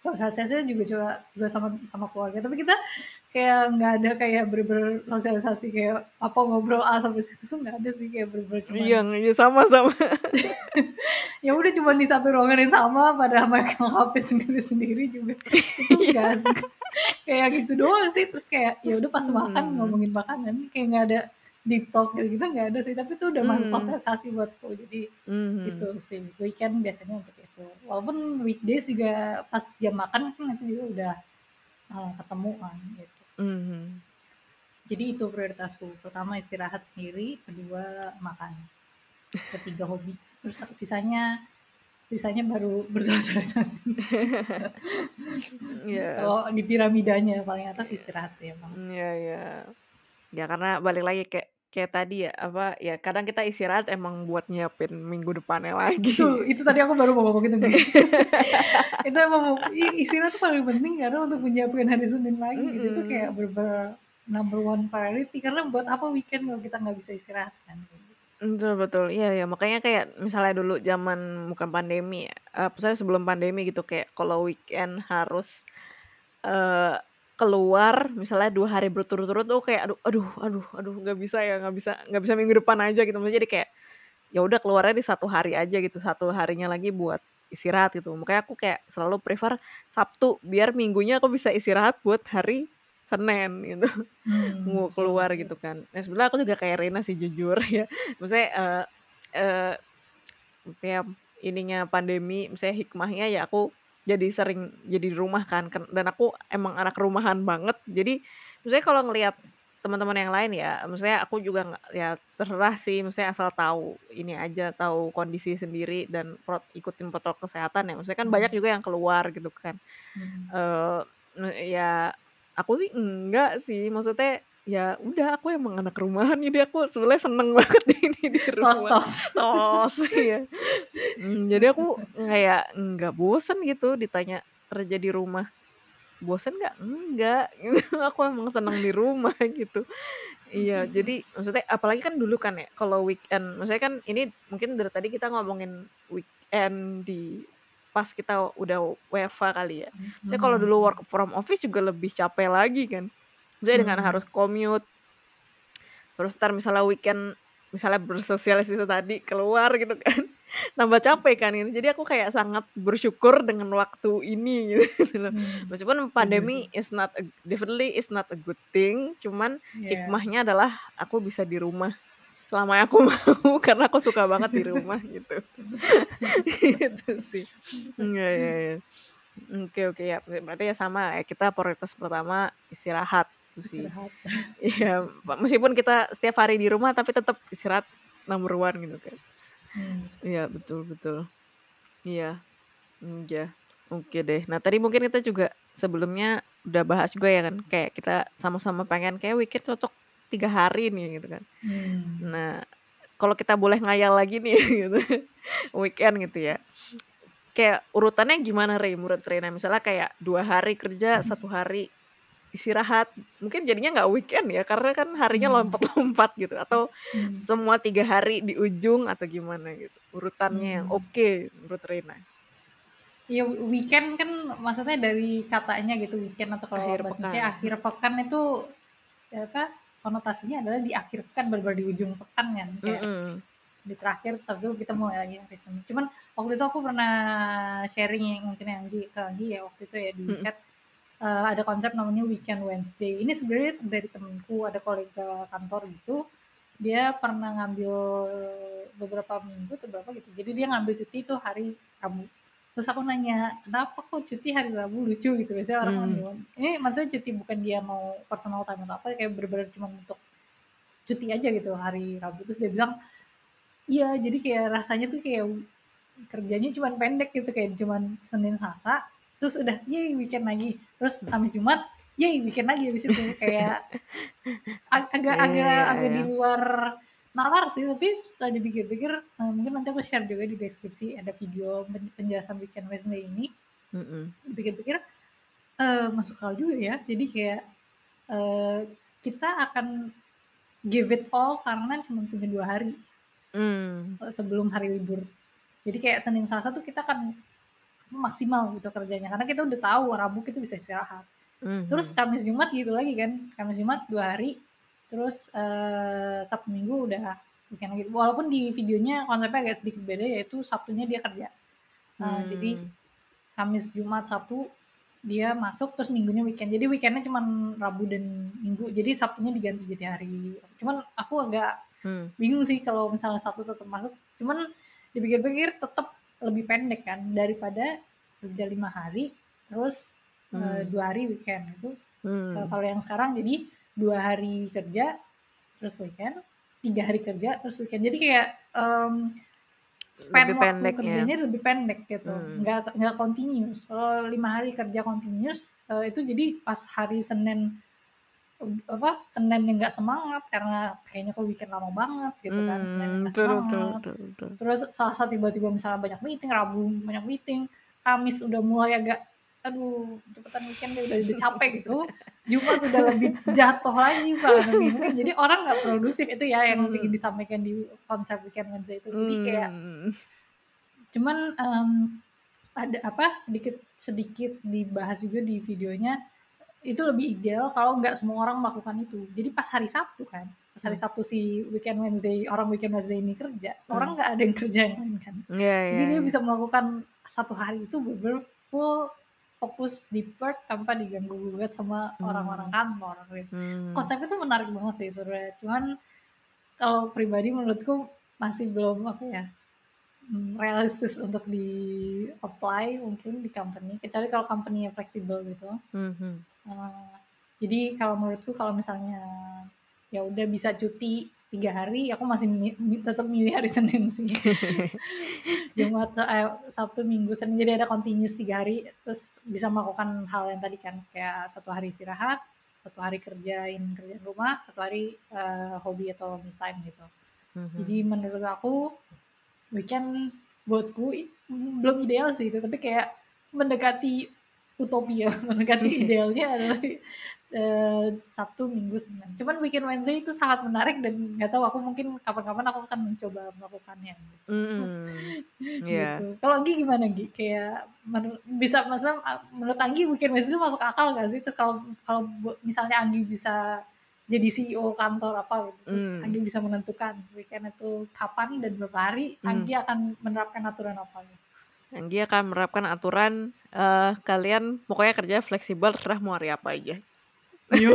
Speaker 1: sosialisasinya juga cuma juga sama sama keluarga, tapi kita kayak nggak ada kayak bener-bener sosialisasi kayak apa, ngobrol A sampai Z tuh nggak ada sih, kayak bener-bener cuman
Speaker 2: Iya iya, sama sama.
Speaker 1: ya udah cuman di satu ruangan yang sama pada megang HP sendiri-sendiri juga, itu
Speaker 2: Iya.
Speaker 1: asik. Kayak gitu doang sih, terus kayak ya udah pas makan
Speaker 2: Mhm.
Speaker 1: ngomongin makanan, kayak nggak ada deep talk kayak gitu nggak ada sih, tapi itu udah masuk
Speaker 2: Mmm.
Speaker 1: sosialisasi buatku. Jadi itu
Speaker 2: Mhm.
Speaker 1: sih, weekend biasanya untuk itu. Walaupun weekdays juga pas jam makan kan itu juga udah, eee, ketemu kan, gitu.
Speaker 2: Mhm.
Speaker 1: Jadi itu prioritasku, pertama istirahat sendiri, kedua makan, ketiga hobi, terus sisanya sisanya baru bersosialisasi.
Speaker 2: Yes.
Speaker 1: Kalau di piramidanya paling atas istirahat sih emang.
Speaker 2: Iya iya. Ya karena balik lagi kayak kayak tadi ya, apa, ya kadang kita istirahat emang buat nyiapin minggu depannya
Speaker 1: Betul,
Speaker 2: lagi.
Speaker 1: itu tadi aku baru mau ngomong itu nih. Itu emang istirahat tuh paling penting karena untuk menyiapkan hari Senin lagi gitu, itu kayak bener-bener number one priority, karena buat apa weekend kalau kita nggak bisa istirahat kan, gitu.
Speaker 2: Betul betul, iya iya, makanya kayak misalnya dulu zaman bukan pandemi ya, eee, maksudnya sebelum pandemi gitu, kayak kalau weekend harus, eee, keluar misalnya 2 hari berturut-turut tuh kayak aduh aduh aduh aduh nggak bisa ya, nggak bisa nggak bisa minggu depan aja gitu. Maksudnya jadi kayak, ya udah keluarnya di 1 hari aja gitu, 1 harinya lagi buat istirahat gitu. Makanya aku kayak selalu prefer Sabtu, biar Minggunya aku bisa istirahat buat hari Senin gitu
Speaker 1: Hmm,
Speaker 2: mau keluar gitu kan. Nah sebenarnya aku juga kayak Rena sih jujur ya. Maksudnya eh eh kayak ininya pandemi, misalnya hikmahnya ya aku jadi sering jadi di rumah kan dan aku emang anak rumahan banget. Jadi misalnya kalau ngelihat teman-teman yang lain ya, maksudnya aku juga ya terserah sih, maksudnya asal tahu ini aja, tahu kondisi sendiri dan prot ikutin protokol kesehatan ya. Maksudnya kan banyak
Speaker 1: Hmm.
Speaker 2: juga yang keluar gitu kan.
Speaker 1: Hmm.
Speaker 2: Ne ya aku sih enggak sih, maksudnya ya udah aku emang anak rumahan jadi aku sebenarnya seneng banget ini di
Speaker 1: Tos
Speaker 2: rumah.
Speaker 1: tos.
Speaker 2: Tos, iya. Mmm, jadi aku kayak nggak bosen gitu ditanya kerja di rumah, bosen nggak? Enggak, gitu. Aku emang seneng di rumah gitu. Iya, jadi maksudnya apalagi kan dulu kan ya kalau weekend maksudnya kan ini mungkin dari tadi kita ngomongin weekend di pas kita udah WFH kali ya. Maksudnya kalau dulu work from office juga lebih capek lagi kan. Maksudnya dengan
Speaker 1: Hmm.
Speaker 2: harus commute. Terus entar misalnya weekend misalnya bersosialisasi tadi keluar gitu kan, tambah capek kan ini. Jadi aku kayak sangat bersyukur dengan waktu ini gitu loh.
Speaker 1: Hmm,
Speaker 2: Meskipun
Speaker 1: setuju
Speaker 2: pandemi
Speaker 1: sih.
Speaker 2: is not a definitely is not a good thing, cuman
Speaker 1: Iya.
Speaker 2: hikmahnya adalah aku bisa di rumah selama aku mau karena aku suka banget di rumah gitu. Gitu sih. Iya iya iya. Oke oke ya, berarti ya sama ya kita prioritas pertama istirahat itu sih. Iya, meskipun kita setiap hari di rumah tapi tetap istirahat number one gitu kan.
Speaker 1: Hmm.
Speaker 2: Iya, betul betul. Iya. Iya. Oke deh. Nah tadi mungkin kita juga sebelumnya udah bahas juga ya kan, kayak kita sama-sama pengen kayak weekend cocok 3 hari nih gitu kan.
Speaker 1: Hmm.
Speaker 2: Nah, kalau kita boleh ngayal lagi nih gitu, weekend gitu ya. Kayak urutannya gimana Re menurut Rena? Misalnya kayak 2 hari kerja, 1 hari istirahat, mungkin jadinya nggak weekend ya karena kan harinya
Speaker 1: Hmm.
Speaker 2: lompat-lompat gitu atau
Speaker 1: Hmm.
Speaker 2: semua 3 hari di ujung atau gimana gitu, urutannya yang
Speaker 1: Hmm.
Speaker 2: oke menurut Rena?
Speaker 1: Iya, weekend kan maksudnya dari katanya gitu weekend atau kalau
Speaker 2: Akhir pekan.
Speaker 1: Akhir pekan itu ya apa, konotasinya adalah di akhir pekan, bener-bener di ujung pekan kan, kayak
Speaker 2: Mhm.
Speaker 1: di terakhir habis itu kita mulai lagi hari Senin. Cuman waktu itu aku pernah sharing yang mungkin yang Anggi ke Anggi ya waktu itu ya di
Speaker 2: Mhm.
Speaker 1: chat, eee, ada konsep namanya weekend Wednesday. Ini sebenarnya dari temenku, ada kolega kantor gitu, dia pernah ngambil beberapa minggu atau berapa gitu, jadi dia ngambil cuti itu hari Rabu. Terus aku nanya, "Kenapa kok cuti hari Rabu?" Lucu gitu, biasanya orang bilang ini maksudnya cuti bukan dia mau personal time atau apa, kayak bener-bener cuman untuk cuti aja gitu hari Rabu. Terus dia bilang, "Iya, jadi kayak rasanya tuh kayak kerjanya cuman pendek gitu, kayak cuman Senin, Selasa, terus udah yeay weekend lagi, terus Kamis, Jumat, yeay weekend lagi habis itu." Kayak ag agak
Speaker 2: Iya
Speaker 1: agak
Speaker 2: iya
Speaker 1: agak di
Speaker 2: iya.
Speaker 1: luar nalar sih, tapi setelah dipikir-pikir, eee, mungkin nanti aku share juga di deskripsi ada video pen penjelasan weekend Wednesday ini.
Speaker 2: Mhm.
Speaker 1: Dipikir-pikir, eee, masuk akal juga ya. Jadi kayak, eee, kita akan give it all karena cuma punya 2 hari. Eee, sebelum hari libur. Jadi kayak Senin, Selasa tuh kita akan maksimal gitu kerjanya, karena kita udah tahu Rabu kita bisa istirahat. Terus
Speaker 2: Mhm.
Speaker 1: Kamis, Jumat gitu lagi kan, Kamis, Jumat 2 hari, terus, eee, Sabtu, Minggu udah weekend lagi. Walaupun di videonya konsepnya agak sedikit beda yaitu Sabtunya dia kerja. Eee, jadi
Speaker 2: Mmm.
Speaker 1: Kamis, Jumat, Sabtu dia masuk, terus Minggunya weekend. Jadi weekend-nya cuman Rabu dan Minggu, jadi Sabtunya diganti jadi hari cuman aku agak
Speaker 2: Mmm.
Speaker 1: bingung sih kalau misalnya Sabtu tetep masuk, cuman dipikir-pikir tetep lebih pendek kan daripada kerja 5 hari, terus, eee,
Speaker 2: Mmm.
Speaker 1: 2 hari weekend itu.
Speaker 2: Mmm.
Speaker 1: kalau yang sekarang jadi 2 hari kerja, terus weekend, 3 hari kerja, terus weekend. Jadi kayak, mmm, span
Speaker 2: Lebih
Speaker 1: waktu
Speaker 2: pendek ya?
Speaker 1: kerjanya lebih pendek gitu,
Speaker 2: Mmm.
Speaker 1: nggak nggak continuous. Kalau 5 hari kerja continuous, eee, itu jadi pas hari Senin, apa, Seninnya nggak semangat karena kayaknya kok weekend lama banget gitu kan, Seninnya
Speaker 2: Mmm,
Speaker 1: nggak
Speaker 2: betul betul
Speaker 1: semangat.
Speaker 2: betul betul.
Speaker 1: Terus Selasa tiba-tiba misalnya banyak meeting, Rabu banyak meeting, Kamis udah mulai agak, "Aduh cepetan weekend deh," udah udah capek gitu, Jumat udah lebih jatuh lagi mana mungkin jadi orang nggak produktif, itu ya yang
Speaker 2: Mmm.
Speaker 1: pengen disampaikan di konsep weekend Wednesday itu. Jadi kayak
Speaker 2: Mmm.
Speaker 1: cuman, mmm, ada apa, sedikit sedikit dibahas juga di videonya, itu lebih ideal kalau nggak semua orang melakukan itu. Jadi pas hari Sabtu kan, pas hari
Speaker 2: Mmm.
Speaker 1: Sabtu si weekend Wednesday orang weekend Wednesday ini kerja, orang
Speaker 2: Mmm.
Speaker 1: nggak ada yang kerja yang lain kan.
Speaker 2: Iya
Speaker 1: Jadi
Speaker 2: iya
Speaker 1: dia
Speaker 2: iya.
Speaker 1: bisa melakukan 1 hari itu bener-bener full fokus di work tanpa diganggu gugat sama orang-orang
Speaker 2: Hmm.
Speaker 1: kantor gitu.
Speaker 2: Hmm.
Speaker 1: Konsepnya tuh menarik banget sih sebenarnya. Cuman kalau pribadi menurutku masih belum apa ya mm, realistis untuk di apply mungkin di company kecuali kalau company fleksibel gitu.
Speaker 2: Mhm.
Speaker 1: Uh, jadi kalau menurutku kalau misalnya ya udah bisa cuti tiga hari, aku masih mi mi tetap milih hari Senin sih. Jumat, eh, Sabtu, Minggu, Senin, jadi ada continuous tiga hari, terus bisa melakukan hal yang tadi kan, kayak satu hari istirahat, satu hari kerjain kerjaan rumah, satu hari uh, hobi atau me time gitu.
Speaker 2: Mhm.
Speaker 1: Jadi menurut aku weekend buatku belum ideal sih itu, tapi kayak mendekati utopia, mendekati idealnya adalah eh, Sabtu, Minggu, Senin. Cuman weekend Wednesday itu sangat menarik dan nggak tahu aku mungkin kapan-kapan aku akan mencoba melakukannya. Gitu.
Speaker 2: Mm-mm. Iya.
Speaker 1: gitu. Kalau Anggi gimana Gi? Kayak bisa maksudnya uh, menurut Anggi weekend Wednesday itu masuk akal gak sih? Terus kalau kalau misalnya Anggi bisa jadi CEO kantor apa gitu, terus
Speaker 2: Hmm.
Speaker 1: Anggi bisa menentukan weekend itu kapan dan berapa hari,
Speaker 2: Hmm.
Speaker 1: Anggi akan menerapkan aturan apa? Gitu.
Speaker 2: Yang dia akan menerapkan aturan eh kalian pokoknya kerja fleksibel terserah mau hari apa aja.
Speaker 1: Yo,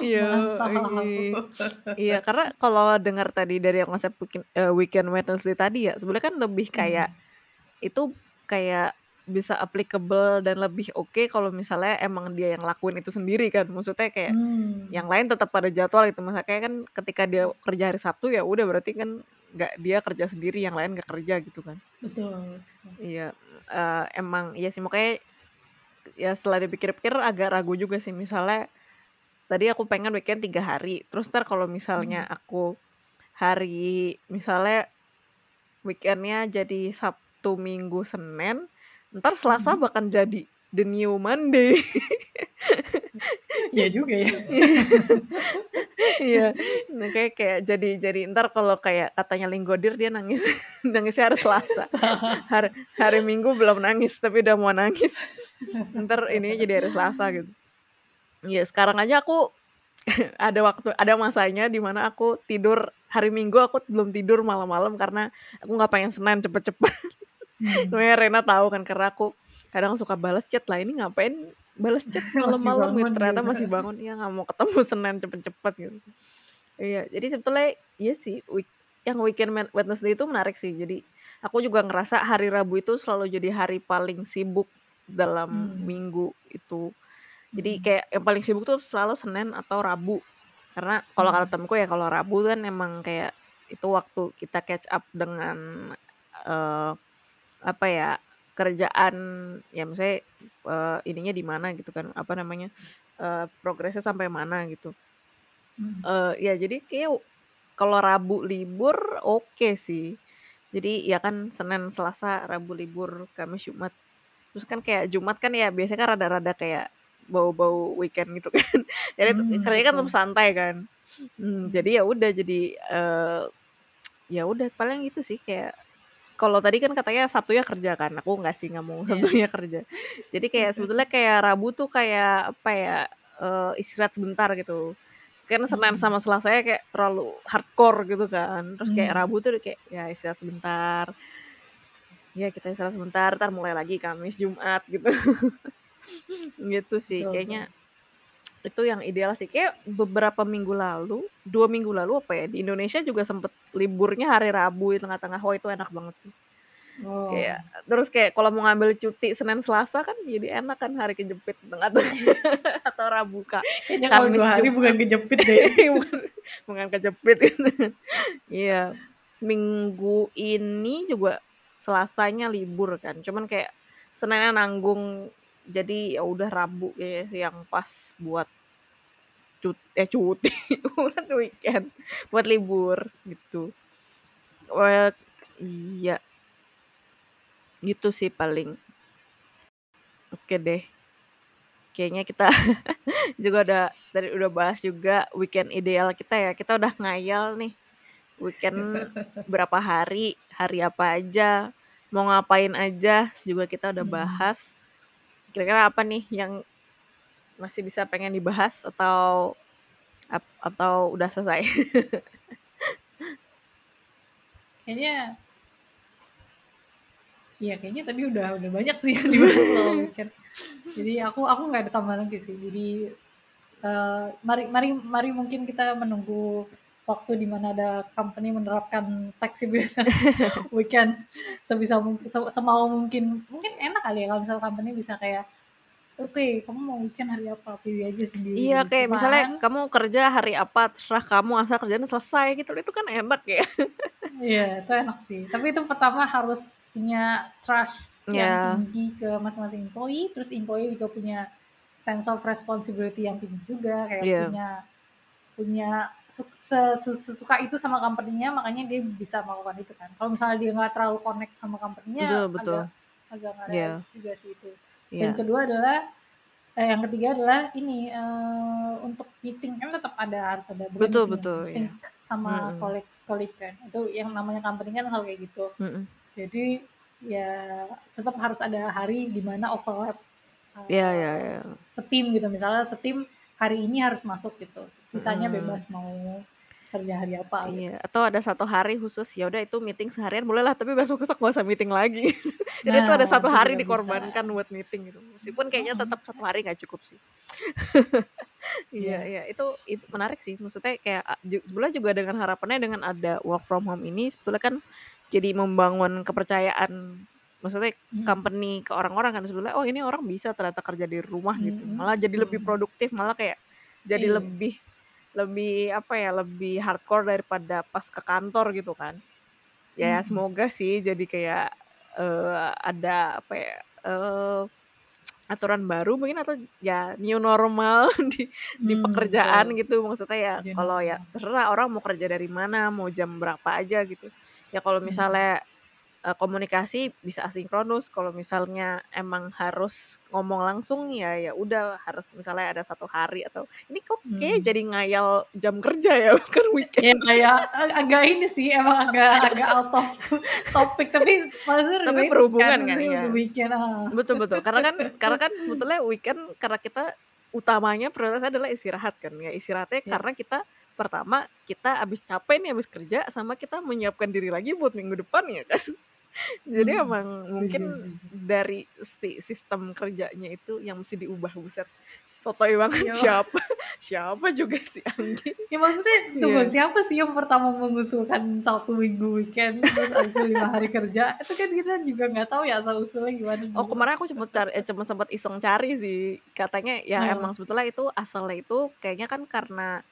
Speaker 2: Iya.
Speaker 1: mantap.
Speaker 2: iya. Iya, karena kalau dengar tadi dari konsep weekend, eh, weekend Wednesday tadi ya, sebenarnya kan lebih kayak
Speaker 1: Hmm.
Speaker 2: itu kayak bisa applicable dan lebih oke kalau misalnya emang dia yang lakuin itu sendiri kan. Maksudnya kayak
Speaker 1: Hmm.
Speaker 2: yang lain tetap pada jadwal gitu. Misalnya kayak kan ketika dia kerja hari Sabtu ya udah berarti kan nggak dia kerja sendiri, yang lain nggak kerja gitu kan.
Speaker 1: Betul.
Speaker 2: Iya, eh, emang iya sih makanya ya setelah dipikir-pikir agak ragu juga sih misalnya tadi aku pengen weekend tiga hari terus ntar kalau misalnya
Speaker 1: Hmm.
Speaker 2: aku hari misalnya weekendnya jadi Sabtu Minggu Senin ntar Selasa
Speaker 1: Hmm.
Speaker 2: bahkan jadi the new Monday.
Speaker 1: Iya juga ya.
Speaker 2: iya. Nah, kayak kayak jadi jadi ntar kalau kayak katanya Linggodir dia nangis. Nangisnya hari Selasa. Hari hari Minggu belum nangis tapi udah mau nangis. Ntar ini jadi hari Selasa gitu. Ya sekarang aja aku ada waktu ada masanya di mana aku tidur. Hari Minggu aku belum tidur malam-malam karena aku nggak pengen Senin cepet-cepet
Speaker 1: Hmm.
Speaker 2: Namanya Rena tahu kan karena aku kadang suka balas chat lah ini ngapain balas chat malam-malam gitu ternyata
Speaker 1: gitu.
Speaker 2: masih bangun ya nggak mau ketemu Senin cepet-cepet gitu iya jadi sebetulnya iya sih week, yang weekend Wed- Wednesday itu menarik sih jadi aku juga ngerasa hari Rabu itu selalu jadi hari paling sibuk dalam
Speaker 1: Hmm.
Speaker 2: minggu itu jadi
Speaker 1: Hmm.
Speaker 2: kayak yang paling sibuk tuh selalu Senin atau Rabu karena kalau
Speaker 1: Hmm.
Speaker 2: kata temenku ya kalau Rabu kan emang kayak itu waktu kita catch up dengan eh apa ya kerjaan ya misalnya eh, ininya di mana gitu kan apa namanya eh, progresnya sampai mana gitu.
Speaker 1: Hmm.
Speaker 2: Eh ya jadi kayak kalau Rabu libur oke sih. Jadi ya kan Senin Selasa Rabu libur Kamis Jumat. Terus kan kayak Jumat kan ya biasanya kan rada-rada kayak bau-bau weekend gitu kan. Jadi
Speaker 1: Hmm,
Speaker 2: kerjanya kan tetap santai kan. Hmm, jadi ya udah jadi eh ya udah paling itu sih kayak kalau tadi kan katanya Sabtunya kerja kan aku nggak sih nggak mau
Speaker 1: Iya.
Speaker 2: Sabtunya kerja. Jadi kayak sebetulnya kayak Rabu tuh kayak apa ya eh, istirahat sebentar gitu. Kan Senin
Speaker 1: Hmm.
Speaker 2: sama Selasa kayak terlalu hardcore gitu kan. Terus kayak
Speaker 1: Hmm.
Speaker 2: Rabu tuh kayak ya istirahat sebentar. Ya kita istirahat sebentar ntar mulai lagi Kamis Jumat gitu. Gitu sih
Speaker 1: Betul,
Speaker 2: kayaknya itu yang ideal sih. Kayak beberapa minggu lalu dua minggu lalu apa ya di Indonesia juga sempet liburnya hari Rabu di tengah-tengah. Wah itu enak banget sih.
Speaker 1: Oh.
Speaker 2: kayak terus kayak kalau mau ngambil cuti Senin Selasa kan jadi enak kan hari kejepit tengah-tengah. Atau Rabu kak.
Speaker 1: Kayaknya kalau
Speaker 2: Kamis
Speaker 1: dua hari
Speaker 2: Jumat.
Speaker 1: bukan kejepit deh.
Speaker 2: bukan, bukan kejepit. Gitu iya. Minggu ini juga Selasanya libur kan. Cuman kayak Seninnya nanggung jadi ya udah Rabu ya sih yang pas buat cuti eh cuti buat weekend buat libur gitu. Wah, iya. Gitu sih paling. Oke deh. Kayaknya kita juga udah tadi udah bahas juga weekend ideal kita ya. Kita udah ngayal nih. Weekend berapa hari hari apa aja mau ngapain aja juga kita udah
Speaker 1: Hmm.
Speaker 2: Kira-kira apa nih yang masih bisa pengen dibahas atau atau udah selesai
Speaker 1: Kayaknya Iya kayaknya tadi udah udah banyak sih yang dibahas soal weekend. Jadi aku aku nggak ada tambahan lagi sih. Jadi uh, mari mari mari mungkin kita menunggu waktu di mana ada company menerapkan fleksibilitas weekend sebisa mungkin semau mungkin. Mungkin enak kali ya kalau misalnya company bisa kayak oke okay, kamu mau weekend hari apa? Pilih aja sendiri.
Speaker 2: Iya kayak Cuman, misalnya kamu kerja hari apa terserah kamu asal kerjanya selesai gitu itu kan enak ya.
Speaker 1: Iya itu enak sih. Tapi itu pertama harus punya trust yeah. yang tinggi ke masing-masing employee terus employee juga punya sense of responsibility yang tinggi juga kayak yeah. punya punya sesuka itu sama company-nya makanya dia bisa melakukan itu kan kalau misalnya dia nggak terlalu connect sama company-nya betul, betul. agak agak yeah. juga sih itu Yeah. Dan kedua adalah eh, yang ketiga adalah ini uh, untuk meeting kan tetap ada harus ada
Speaker 2: betul betul
Speaker 1: sync yeah. sama mm -hmm. kolik kan itu yang namanya company kan hal kayak gitu mm -hmm. jadi ya tetap harus ada hari di mana overlap
Speaker 2: uh, yeah, yeah, yeah.
Speaker 1: setim gitu misalnya setim hari ini harus masuk gitu sisanya mm -hmm. bebas mau kerja hari apa
Speaker 2: gitu. Iya, atau ada satu hari khusus ya udah itu meeting seharian boleh lah tapi besok besok gak usah meeting lagi. Jadi nah, itu ada satu hari dikorbankan bisa. buat meeting gitu. Meskipun kayaknya tetap satu hari nggak cukup sih. Iya, yeah. iya itu itu menarik sih. Maksudnya kayak sebenarnya juga dengan harapannya dengan ada work from home ini sebetulnya kan jadi membangun kepercayaan maksudnya hmm. company ke orang-orang kan sebenarnya oh ini orang bisa ternyata kerja di rumah gitu. Malah jadi lebih produktif, malah kayak jadi yeah. lebih lebih apa ya lebih hardcore daripada pas ke kantor gitu kan ya hmm. semoga sih jadi kayak uh, ada apa ya uh, aturan baru mungkin atau ya new normal di di hmm, pekerjaan betul. gitu maksudnya ya kalau ya terserah orang mau kerja dari mana mau jam berapa aja gitu ya kalau misalnya uh, komunikasi bisa asinkronus kalau misalnya emang harus ngomong langsung ya ya udah harus misalnya ada satu hari atau ini kok kayak hmm. jadi ngayal jam kerja ya bukan weekend
Speaker 1: ya kayak agak ini sih emang agak agak out of topik tapi maksudnya
Speaker 2: tapi berhubungan kan ya weekend ah. betul betul karena kan karena kan sebetulnya weekend karena kita utamanya prioritas adalah istirahat kan ya istirahatnya ya. karena kita pertama kita abis capek nih abis kerja sama kita menyiapkan diri lagi buat minggu depan ya kan? Jadi hmm, emang mungkin dari si sistem kerjanya itu yang mesti diubah buset. Sotoy banget ya. siapa? Siapa juga si Anggi?
Speaker 1: Ya maksudnya tunggu yeah. siapa sih yang pertama mengusulkan satu minggu weekend terus abis lima hari kerja? Itu kan kita juga nggak tahu ya asal usulnya gimana
Speaker 2: oh kemarin aku cuma cari eh, cuma sempat iseng cari sih. Katanya ya hmm. emang sebetulnya itu asalnya itu kayaknya kan karena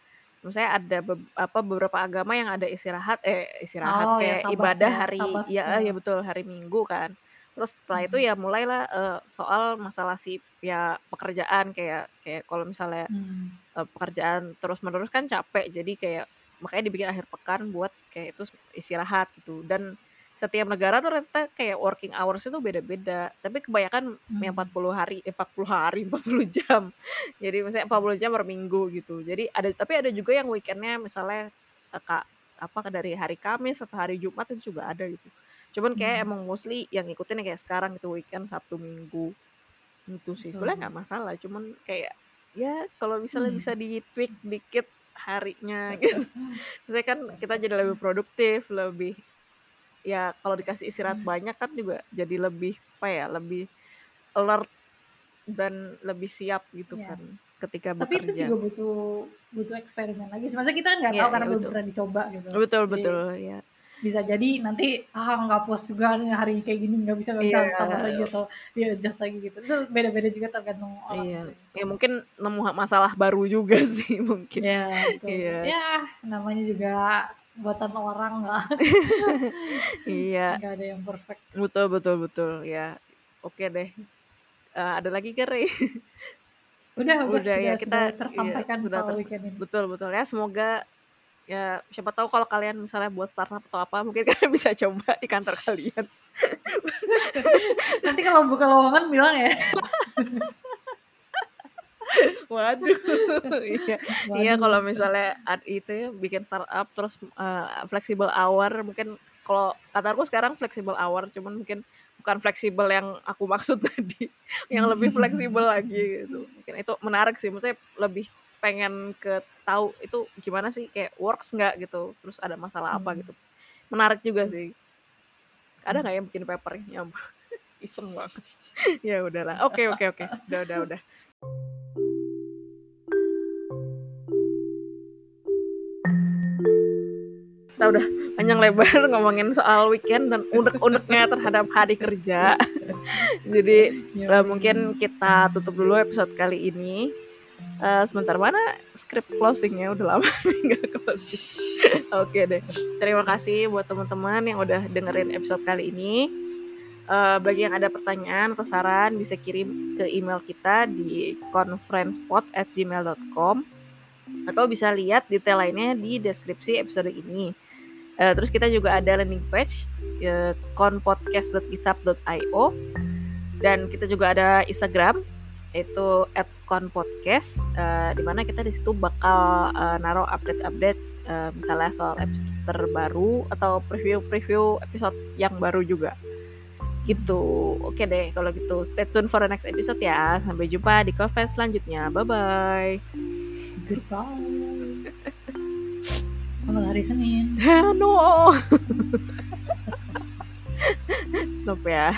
Speaker 2: misalnya ada be apa beberapa agama yang ada istirahat eh istirahat oh, kayak ya, ibadah ya, hari ya ya betul hari Minggu kan. Terus setelah hmm. itu ya mulailah uh, soal masalah si ya pekerjaan kayak kayak kalau misalnya hmm. uh, pekerjaan terus-menerus kan capek jadi kayak makanya dibikin akhir pekan buat kayak itu istirahat gitu dan setiap negara tuh rata kayak working hours itu beda-beda. Tapi kebanyakan hmm. yang 40 hari, eh, 40 hari, 40 jam. Jadi misalnya 40 jam per minggu gitu. Jadi ada tapi ada juga yang weekendnya misalnya eh, kak apa dari hari Kamis atau hari Jumat itu juga ada gitu. Cuman kayak hmm. emang mostly yang ikutin kayak sekarang itu weekend Sabtu Minggu. Itu sih sebenarnya nggak masalah. Cuman kayak ya kalau misalnya hmm. bisa di tweak dikit harinya gitu. Misalnya kan kita jadi lebih produktif, lebih ya kalau dikasih istirahat hmm. banyak kan juga jadi lebih apa ya lebih alert dan lebih siap gitu yeah. kan ketika
Speaker 1: Tapi
Speaker 2: bekerja.
Speaker 1: Tapi itu juga butuh butuh eksperimen lagi. Sebenarnya kita kan nggak yeah, tahu karena yeah, belum pernah dicoba gitu.
Speaker 2: Betul jadi, betul ya.
Speaker 1: Bisa jadi nanti ah nggak puas juga nih hari kayak gini nggak bisa nggak bisa yeah. sama lagi atau ya adjust lagi gitu. Itu beda-beda juga tergantung orang.
Speaker 2: Iya. Yeah. Ya mungkin nemu masalah baru juga sih mungkin.
Speaker 1: Iya. Yeah, Iya. Ya namanya juga buatan orang lah.
Speaker 2: iya.
Speaker 1: Gak ada yang perfect.
Speaker 2: Betul betul betul ya. Oke deh. Uh, ada lagi ke Rey?
Speaker 1: Udah, udah, udah ya kita iya, tersampaikan iya, sudah weekend ini.
Speaker 2: Betul betul ya. Semoga ya siapa tahu kalau kalian misalnya buat startup atau apa mungkin kalian bisa coba di kantor kalian.
Speaker 1: Nanti kalau buka lowongan bilang ya.
Speaker 2: Waduh. iya. Iya kalau misalnya itu ya bikin startup terus uh, flexible hour mungkin kalau kataku sekarang flexible hour cuman mungkin bukan fleksibel yang aku maksud tadi yang lebih fleksibel lagi gitu. Mungkin itu menarik sih maksudnya lebih pengen ke tahu itu gimana sih kayak works nggak gitu terus ada masalah apa hmm. gitu. Menarik juga sih. Ada nggak yang bikin paper ya iseng banget? Ya udahlah. Oke oke oke. Udah udah udah kita udah panjang lebar ngomongin soal weekend dan unek-uneknya terhadap hari kerja. Jadi uh, mungkin kita tutup dulu episode kali ini. Uh, sebentar mana script closingnya udah lama nggak closing. Oke deh. Terima kasih buat teman-teman yang udah dengerin episode kali ini. Uh, bagi yang ada pertanyaan atau saran bisa kirim ke email kita di conferencepod@gmail.com atau bisa lihat detail lainnya di deskripsi episode ini. Uh, terus kita juga ada landing page uh, conpodcast.github.io dan kita juga ada Instagram itu @conpodcast uh, di mana kita di situ bakal uh, naruh update-update uh, misalnya soal episode terbaru atau preview-preview episode yang baru juga. Gitu. Oke deh kalau gitu stay tune for the next episode ya. Sampai jumpa di conference selanjutnya. Bye bye
Speaker 1: goodbye Selamat hari Senin.
Speaker 2: no. Stop ya.